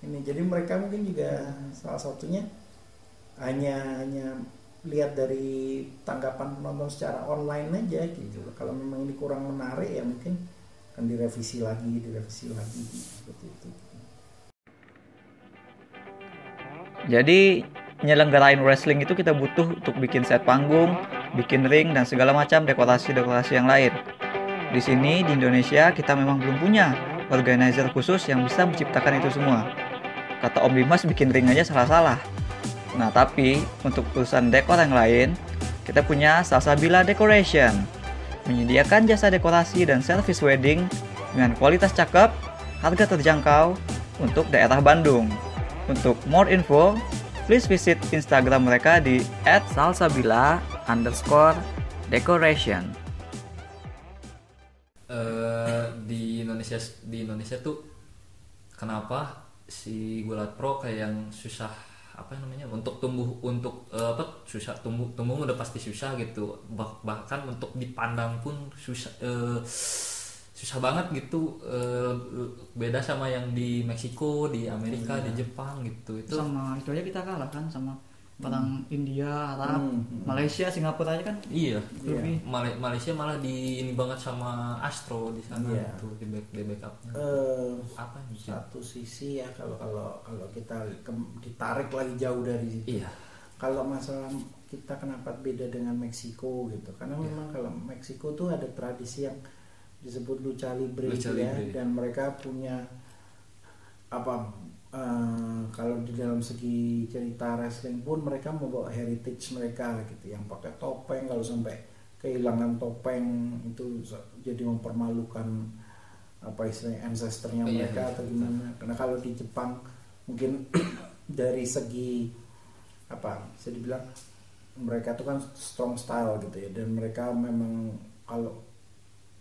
ini jadi mereka mungkin juga salah satunya hanya hanya lihat dari tanggapan penonton secara online aja gitu kalau memang ini kurang menarik ya mungkin akan direvisi lagi direvisi lagi seperti itu Jadi nyelenggarain wrestling itu kita butuh untuk bikin set panggung, bikin ring dan segala macam dekorasi-dekorasi yang lain. Di sini di Indonesia kita memang belum punya organizer khusus yang bisa menciptakan itu semua. Kata Om Dimas bikin ring aja salah-salah. Nah tapi untuk urusan dekor yang lain, kita punya Salsabila Decoration. Menyediakan jasa dekorasi dan service wedding dengan kualitas cakep, harga terjangkau untuk daerah Bandung. Untuk more info, please visit Instagram mereka di @salsabila underscore decoration. Eh, di Indonesia di Indonesia tuh kenapa si gulat pro kayak yang susah apa namanya untuk tumbuh untuk eh, apa susah tumbuh tumbuh udah pasti susah gitu. Bah- bahkan untuk dipandang pun susah eh, susah banget gitu. Eh, beda sama yang di Meksiko di Amerika di Jepang gitu. Itu sama itu aja kita kalah kan sama orang India Arab Hmm, hmm. Malaysia Singapura aja kan? Iya. Lebih. Male- Malaysia malah di ini banget sama Astro di sana Iya. tuh di back di backupnya. Eh, apa nih satu sisi ya kalau kalau kalau kita ke- ditarik lagi jauh dari situ. Iya. Kalau masalah kita kenapa beda dengan Meksiko gitu. Karena Iya. memang kalau Meksiko tuh ada tradisi yang disebut lucha libre, Lucha gitu ya. dan mereka punya apa eh, kalau di dalam segi cerita wrestling pun mereka membawa heritage mereka gitu yang pakai topeng kalau sampai kehilangan topeng itu jadi mempermalukan apa istilahnya ancestornya Iya, mereka iya, atau gimana. Karena kalau di Jepang mungkin dari segi apa bisa dibilang mereka tuh kan strong style gitu ya dan mereka memang kalau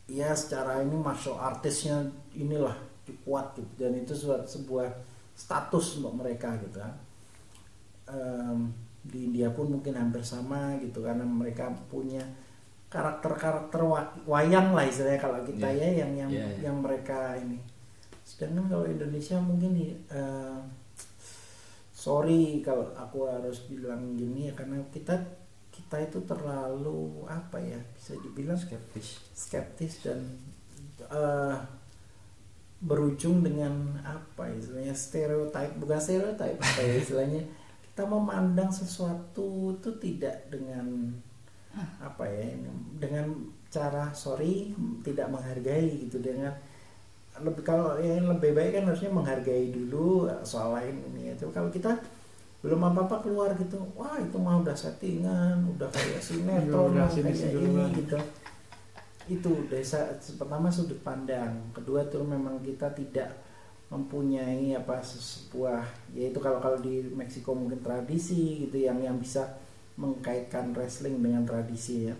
ya secara ini martial artisnya inilah kuat gitu. Dan itu sebuah, sebuah status untuk mereka gitu kan Em, di India pun mungkin hampir sama gitu karena mereka punya karakter-karakter wa- wayang lah istilahnya kalau kita Iya. ya yang yang Iya, iya. yang mereka ini sedangkan kalau Indonesia mungkin eh, sorry kalau aku harus bilang gini ya karena kita kita itu terlalu apa ya bisa dibilang skeptis skeptis dan eh, berujung dengan apa ya, istilahnya stereotype. Bukan stereotype apa ya istilahnya? Kita memandang sesuatu itu tidak dengan apa ya dengan cara sorry tidak menghargai gitu. Dengan lebih kalau yang lebih baik kan harusnya menghargai dulu soal lain ini itu kalau kita belum apa apa keluar gitu wah itu mah udah settingan udah kayak sinetron Udah kayak ini gitu itu desa pertama sudut pandang kedua tuh memang kita tidak mempunyai apa sebuah yaitu kalau kalau di Meksiko mungkin tradisi gitu yang yang bisa mengkaitkan wrestling dengan tradisi ya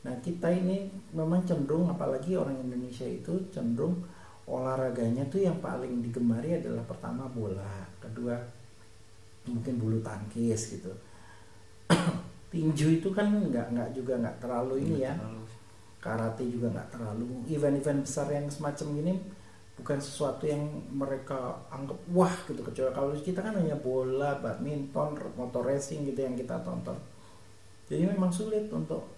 Nah kita ini memang cenderung apalagi orang Indonesia itu cenderung olahraganya tuh yang paling digemari adalah pertama bola, kedua mungkin bulu tangkis gitu. Tinju itu kan nggak nggak juga nggak terlalu ini ya, Terlalu. Karate juga nggak terlalu. Event-event besar yang semacam ini bukan sesuatu yang mereka anggap wah gitu kecuali kalau kita kan hanya bola, badminton, motor racing gitu yang kita tonton. Jadi memang sulit untuk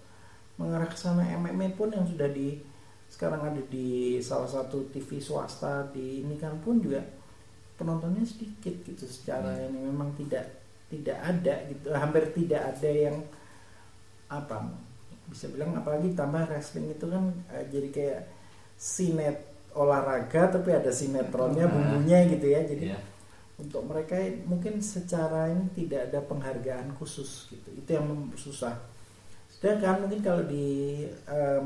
mengarah ke sana MMA pun yang sudah di sekarang ada di salah satu TV swasta di ini kan pun juga penontonnya sedikit gitu secara Hmm. ini memang tidak tidak ada gitu hampir tidak ada yang apa bisa bilang apalagi tambah wrestling itu kan eh, jadi kayak sinet olahraga tapi ada sinetronnya Nah. bumbunya gitu ya jadi Iya. untuk mereka mungkin secara ini tidak ada penghargaan khusus gitu itu yang susah sedangkan mungkin kalau di eh,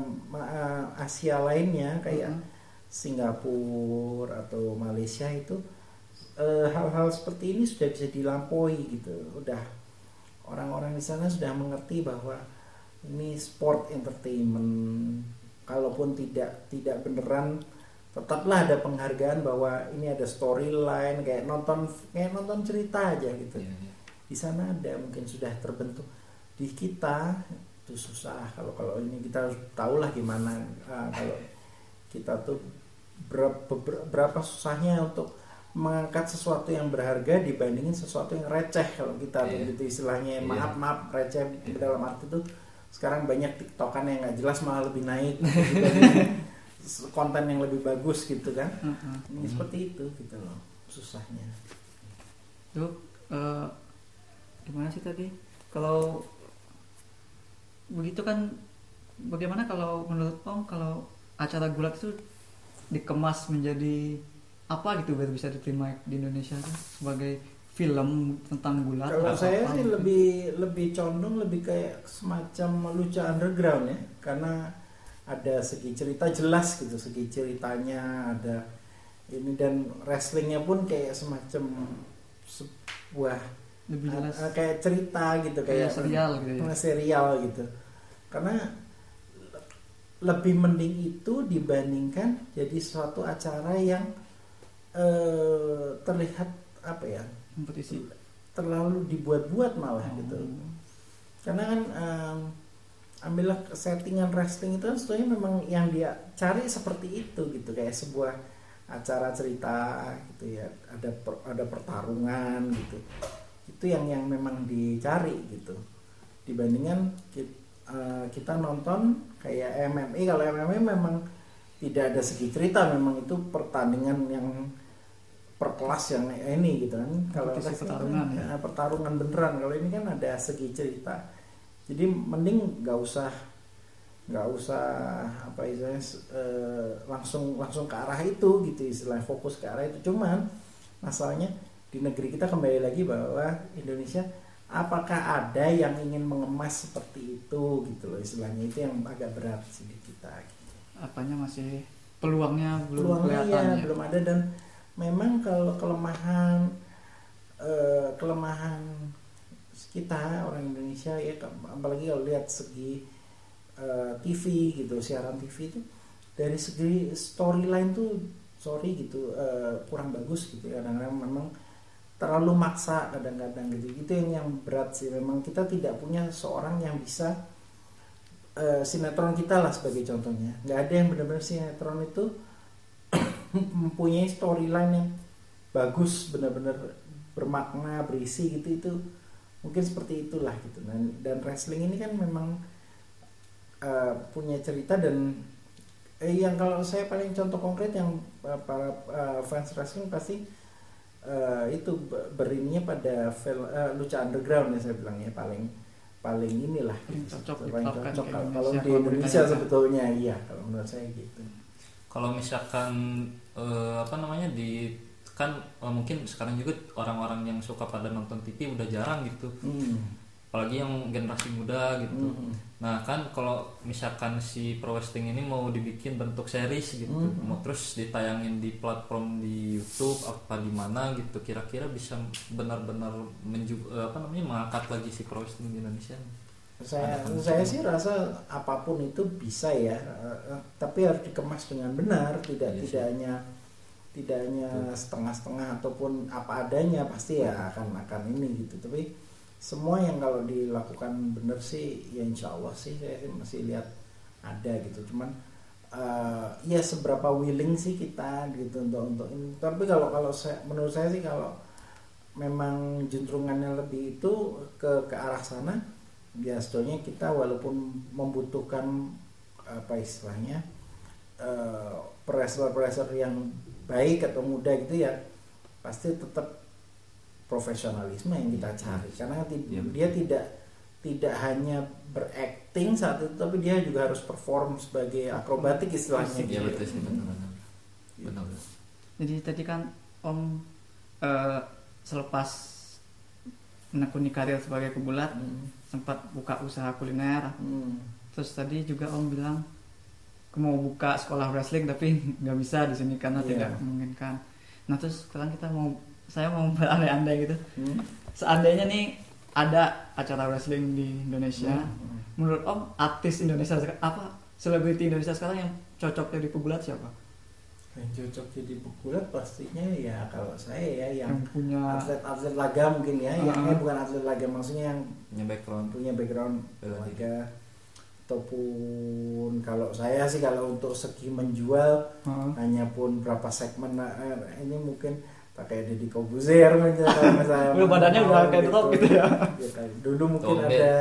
Asia lainnya kayak Mhm. Singapura atau Malaysia itu eh, hal-hal seperti ini sudah bisa dilampaui gitu udah orang-orang di sana sudah mengerti bahwa ini sport entertainment kalaupun tidak tidak beneran tetaplah ada penghargaan bahwa ini ada storyline kayak nonton kayak nonton cerita aja gitu Iya, iya. di sana ada mungkin sudah terbentuk di kita itu susah kalau kalau ini kita harus tahulah gimana ah, kalau kita tuh berapa, berapa susahnya untuk mengangkat sesuatu yang berharga dibandingin sesuatu yang receh kalau kita Iya. begitu istilahnya Iya. maaf maaf receh dalam arti itu sekarang banyak tiktokan yang nggak jelas malah lebih naik dibandingin konten yang lebih bagus gitu kan. Heeh. ini seperti itu gitu loh susahnya. Itu eh, gimana sih tadi? Kalau begitu kan bagaimana kalau menurut om kalau acara gulat itu dikemas menjadi apa gitu biar bisa diterima di Indonesia tuh sebagai film tentang gulat Kalau saya apa sih gitu. lebih lebih condong lebih kayak semacam lucu underground ya, karena ada segi cerita jelas gitu, segi ceritanya ada ini dan wrestlingnya pun kayak semacam sebuah lebih jelas. eh, kayak cerita gitu kayak kayak serial gitu ya. serial gitu. Karena lebih mending itu dibandingkan jadi suatu acara yang eh, terlihat apa ya kompetisi. terlalu dibuat-buat malah Oh. gitu. Karena kan em, ambillah settingan wrestling itu kan sebetulnya memang yang dia cari seperti itu gitu. Kayak sebuah acara cerita gitu ya. Ada per- ada pertarungan gitu. Itu yang yang memang dicari gitu. Dibandingkan kita, kita nonton kayak MMA kalau MMA memang tidak ada segi cerita. Memang itu pertandingan yang per kelas yang ini gitu kan. Kalau pertarungan kan, ya. pertarungan beneran. Kalau ini kan ada segi cerita. Jadi mending nggak usah nggak usah apa istilahnya eh, langsung langsung ke arah itu gitu istilahnya fokus ke arah itu. Cuman masalahnya di negeri kita kembali lagi bahwa Indonesia apakah ada yang ingin mengemas seperti itu gitu loh istilahnya. Itu yang agak berat sih di kita gitu. apanya masih peluangnya belum peluangnya kelihatan ya ya? belum ada. Dan memang kalau kelemahan eh, kelemahan kita orang Indonesia ya apalagi kalau lihat segi eh, TV gitu siaran TV itu dari segi storyline tuh sorry gitu eh, kurang bagus gitu kadang-kadang memang terlalu maksa kadang-kadang gitu. Itu yang yang berat sih. Memang kita tidak punya seorang yang bisa eh, sinetron kita lah sebagai contohnya. Nggak ada yang benar-benar sinetron itu mempunyai storyline yang bagus benar-benar bermakna berisi gitu itu mungkin seperti itulah gitu. Dan dan wrestling ini kan memang eh, punya cerita dan eh, yang kalau saya paling contoh konkret yang eh, para eh, fans wrestling pasti eh, itu be- berinnya pada film eh, lucha underground ya saya bilang ya paling paling inilah Paling cocok paling cocok ke kalau di Indonesia bertanya-tanya. sebetulnya iya kalau menurut saya gitu kalau misalkan eh, apa namanya di kan eh, mungkin sekarang juga orang-orang yang suka pada nonton TV udah jarang gitu Hmm. apalagi yang generasi muda gitu Hmm. nah kan kalau misalkan si pro wrestling ini mau dibikin bentuk series gitu Mhm. mau terus ditayangin di platform di YouTube apa di mana gitu kira-kira bisa benar-benar menju eh, apa namanya mengangkat lagi si pro wrestling di Indonesia saya saya sih rasa apa pun itu bisa ya eh, eh, tapi harus dikemas dengan benar tidak Iya sih. tidak hanya tidak hanya setengah-setengah ataupun apa adanya pasti ya akan akan ini gitu. Tapi semua yang kalau dilakukan benar sih ya insya Allah sih saya sih masih lihat ada gitu. Cuman eh, ya seberapa willing sih kita gitu untuk untuk ini. Tapi kalau kalau saya menurut saya sih kalau memang juntrungannya lebih itu ke ke arah sana ya sebetulnya kita walaupun membutuhkan apa istilahnya eh wrestler-wrestler yang baik atau muda gitu ya pasti tetap profesionalisme yang kita cari karena betul. dia tidak tidak hanya berakting saat itu tapi dia juga harus perform sebagai akrobatik istilahnya Iya gitu. betul sih benar-benar. Benar. Jadi tadi kan Om eh, selepas menekuni karir sebagai pegulat Hmm. sempat buka usaha kuliner. Hmm. Terus tadi juga Om bilang mau buka sekolah wrestling tapi nggak bisa di sini karena Iya. tidak memungkinkan. Nah terus sekarang kita mau saya mau berandai-andai gitu. Hmm. Seandainya nih ada acara wrestling di Indonesia, Hmm. menurut Om artis Indonesia apa selebriti Indonesia sekarang yang cocok jadi pegulat siapa? Yang cocok jadi pegulat pastinya ya kalau saya ya yang Yang punya atlet-atlet laga mungkin ya, yang Uh-uh. eh, bukan atlet laga maksudnya yang Punya background. punya background Bela diri. laga ataupun kalau saya sih kalau untuk segi menjual Heeh. hanya pun berapa segmen nah, eh, ini mungkin pakai Deddy Kobuzer misalnya Udah badannya udah kayak gitu. drop gitu ya. Ya, kan. dulu mungkin ada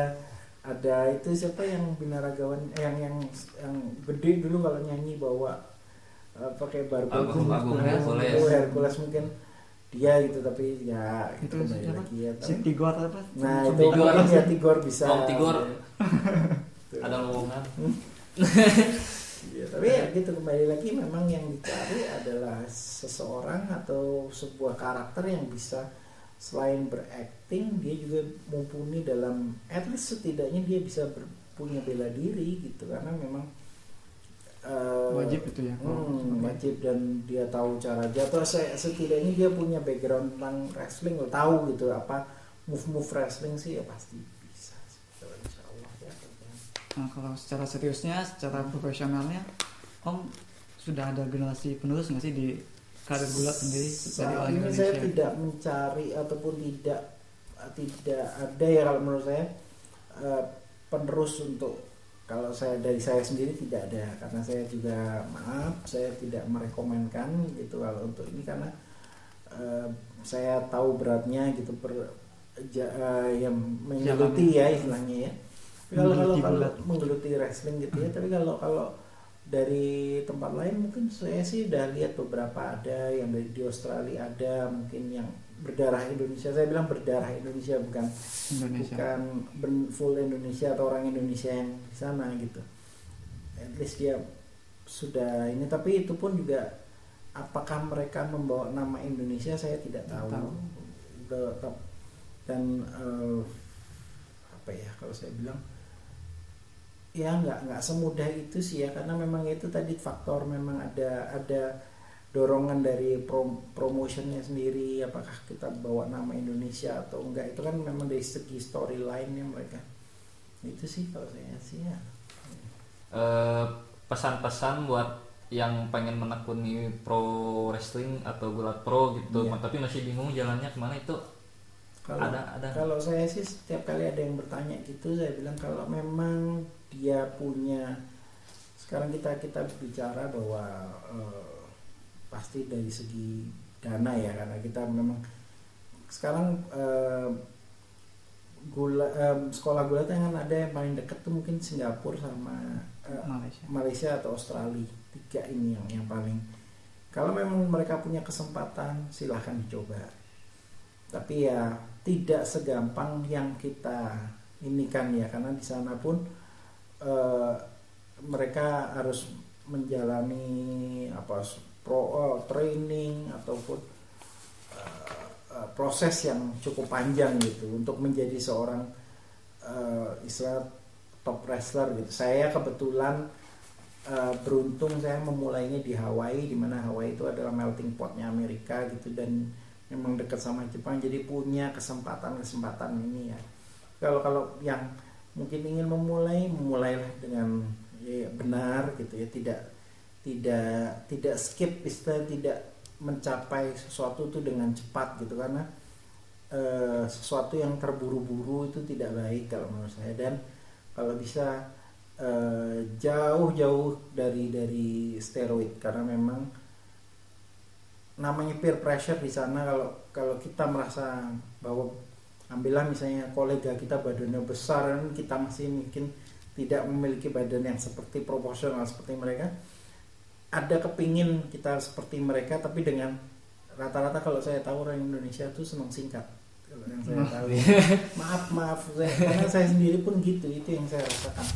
ada itu siapa yang binaragawan eh, yang yang yang gede dulu kalau nyanyi bawa pakai barbel Agung- Agung Hercules. Itu Hercules mungkin dia gitu tapi ya itu kembali siapa? lagi ya si Tigor apa? nah Si itu Tigor. mungkin ya Tigor bisa Om Tigor. Tuh. Ada lowongan. Iya, tapi ya gitu kembali lagi memang yang dicari adalah seseorang atau sebuah karakter yang bisa selain berakting dia juga mumpuni dalam at least setidaknya dia bisa ber- punya bela diri gitu karena memang eh, Wajib itu ya. Hmm, wajib dan dia tahu cara jatuh saya setidaknya dia punya background tentang wrestling lo tahu gitu apa move move wrestling sih ya pasti bisa sih. Insya Allah ya. Nah, kalau secara seriusnya, secara profesionalnya, Om sudah ada generasi penerus nggak sih di karir gulat sendiri dari orang ini Indonesia? saya tidak mencari ataupun tidak tidak ada ya kalau menurut saya eh, penerus untuk kalau saya dari saya sendiri tidak ada karena saya juga maaf saya tidak merekomendkan gitu kalau untuk ini karena eh, saya tahu beratnya gitu per ja, eh, yang menggeluti ya istilahnya ya. Kalau kalau menggeluti wrestling gitu ya, tapi kalau kalau dari tempat lain mungkin saya sih udah lihat beberapa ada yang dari di Australia ada mungkin yang berdarah Indonesia. Saya bilang berdarah Indonesia bukan Indonesia. bukan full Indonesia atau orang Indonesia yang di sana gitu. At least dia sudah ini. Tapi itu pun juga apakah mereka membawa nama Indonesia saya tidak tahu, Tahu. Dan eh, apa ya kalau saya bilang ya nggak nggak semudah itu sih ya. Karena memang itu tadi faktor memang ada ada dorongan dari prom- promotionnya sendiri apakah kita bawa nama Indonesia atau enggak itu kan memang dari segi storyline-nya mereka itu sih kalau saya sih ya Eh, pesan-pesan buat yang pengen menekuni pro wrestling atau gulat pro gitu, Iya. tapi masih bingung jalannya ke mana itu kalau ada ada. kalau saya sih setiap kali ada yang bertanya gitu saya bilang kalau memang dia punya sekarang kita kita bicara bahwa eh, pasti dari segi dana ya karena kita memang sekarang eh, gula eh, sekolah gula itu kan ada yang paling dekat tuh mungkin Singapura sama eh, Malaysia. Malaysia atau Australia tiga ini yang yang paling kalau memang mereka punya kesempatan silahkan dicoba tapi ya tidak segampang yang kita ini kan ya karena di sana pun eh, mereka harus menjalani apa pro eh, training ataupun eh, eh, proses yang cukup panjang gitu untuk menjadi seorang eh, istilah top wrestler gitu. Saya kebetulan eh, beruntung saya memulainya di Hawaii di mana Hawaii itu adalah melting potnya Amerika gitu dan memang dekat sama Jepang jadi punya kesempatan-kesempatan ini ya. Kalau kalau yang mungkin ingin memulai memulailah dengan ya, benar gitu ya tidak tidak tidak skip istilah tidak mencapai sesuatu itu dengan cepat gitu. Karena eh, sesuatu yang terburu-buru itu tidak baik kalau menurut saya. Dan kalau bisa eh, jauh-jauh dari dari steroid. Karena memang namanya peer pressure di sana kalau kalau kita merasa bahwa ambillah misalnya kolega kita badannya besar dan kita masih mungkin tidak memiliki badan yang seperti proporsional seperti mereka ada kepingin kita seperti mereka tapi dengan rata-rata kalau saya tahu orang Indonesia tuh senang singkat. Kalau yang saya tahu. Maaf maaf. Saya, karena saya sendiri pun gitu itu yang saya rasakan.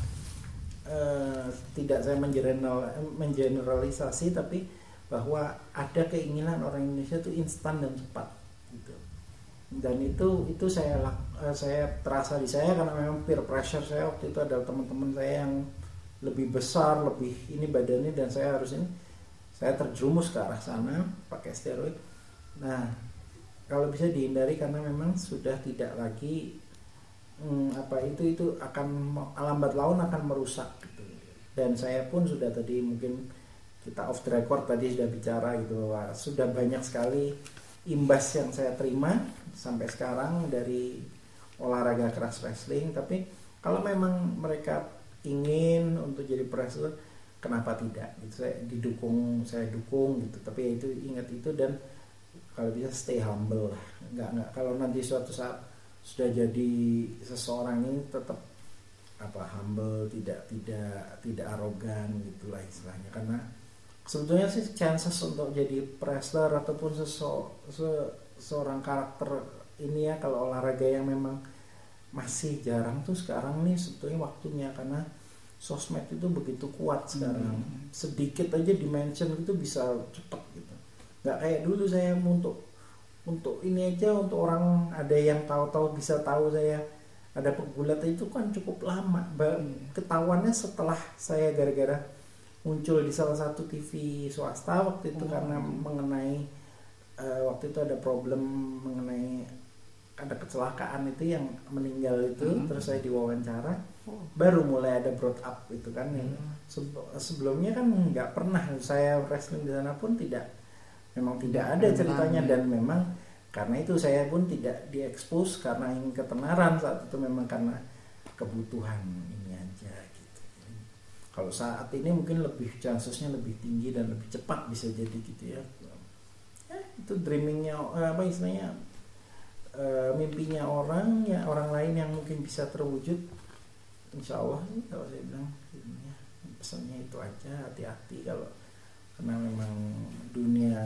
Eh, tidak saya mengeneral mengeneralisasi tapi bahwa ada keinginan orang Indonesia itu instan dan cepat gitu. Dan itu itu saya eh, saya terasa di saya karena memang peer pressure saya waktu itu adalah teman-teman saya yang lebih besar lebih ini badannya dan saya harus ini saya terjerumus ke arah sana pakai steroid. Nah kalau bisa dihindari karena memang sudah tidak lagi hmm, apa itu itu akan lambat laun akan merusak gitu. Dan saya pun sudah tadi mungkin kita off the record tadi sudah bicara gitu bahwa sudah banyak sekali imbas yang saya terima sampai sekarang dari olahraga keras wrestling. Tapi kalau memang mereka ingin untuk jadi wrestler kenapa tidak? Gitu saya didukung saya dukung gitu. Tapi itu ingat itu dan kalau bisa stay humble lah. Nggak nggak. Kalau nanti suatu saat sudah jadi seseorang ini tetap apa humble tidak tidak tidak arogan gitulah istilahnya. Karena sebetulnya sih chances untuk jadi wrestler ataupun seso, se- seorang karakter ini ya kalau olahraga yang memang masih jarang tuh sekarang nih sebetulnya waktunya karena sosmed itu begitu kuat sekarang. Sedikit aja dimention itu bisa cepet gitu. Nggak kayak dulu saya untuk untuk ini aja untuk orang ada yang tahu-tahu bisa tahu saya ada pegulat itu kan cukup lama. Ba- ketahuannya setelah saya gara-gara muncul di salah satu TV swasta waktu itu karena mengenai eh, waktu itu ada problem mengenai ada kecelakaan itu yang meninggal itu terus saya diwawancara baru mulai ada brought up itu kan sebe- sebelumnya kan nggak pernah saya wrestling di sana pun tidak memang tidak ada ceritanya dan memang karena itu saya pun tidak diekspos karena ingin ketenaran saat itu memang karena kebutuhan ini aja gitu. Jadi, kalau saat ini mungkin lebih chancesnya lebih tinggi dan lebih cepat bisa jadi gitu ya. Ya, itu dreamingnya eh, apa istilahnya eh, mimpinya orang ya orang lain yang mungkin bisa terwujud insya Allah kalau saya bilang ininya, pesannya itu aja hati-hati kalau karena memang dunia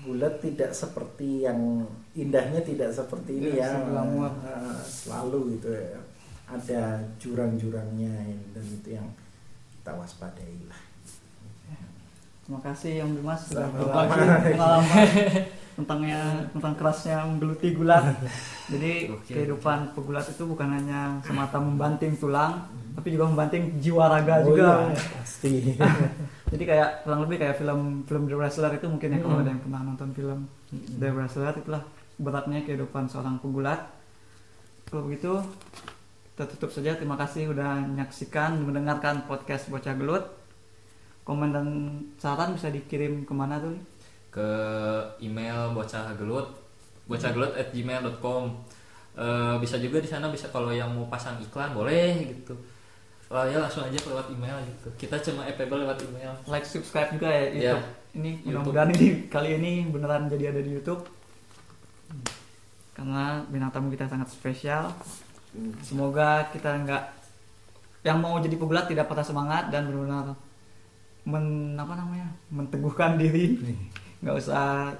bulat tidak seperti yang indahnya tidak seperti ini Ya, ya. Eh, selalu gitu ya. Ada jurang-jurangnya dan itu yang kita waspadai lah. Terima kasih Om Dimas sudah berbagi pengalaman tentangnya tentang kerasnya menggeluti gulat. Jadi Oke. kehidupan pegulat itu bukan hanya semata membanting tulang, tapi juga membanting jiwa raga Oh juga. iya, pasti Jadi kayak kurang lebih kayak film film The Wrestler itu mungkin ya kalau Hmm. ada yang pernah nonton film The Wrestler itulah beratnya kehidupan seorang pegulat. Kalau begitu kita tutup saja. Terima kasih udah menyaksikan mendengarkan podcast Bocah Gelut. Komen dan saran bisa dikirim ke mana tuh? Ke email bocah gelut bocahgelut at gmail.com Eh, bisa juga di sana bisa kalau yang mau pasang iklan boleh gitu Wah, ya langsung aja lewat email gitu kita cuma available lewat email Like, subscribe juga ya Iya. YouTube. Ini mudah-mudahan ini kali ini beneran jadi ada di YouTube. Karena bintang tamu kita sangat spesial. Semoga kita nggak yang mau jadi pegulat tidak patah semangat dan benar-benar men apa namanya menteguhkan diri nggak usah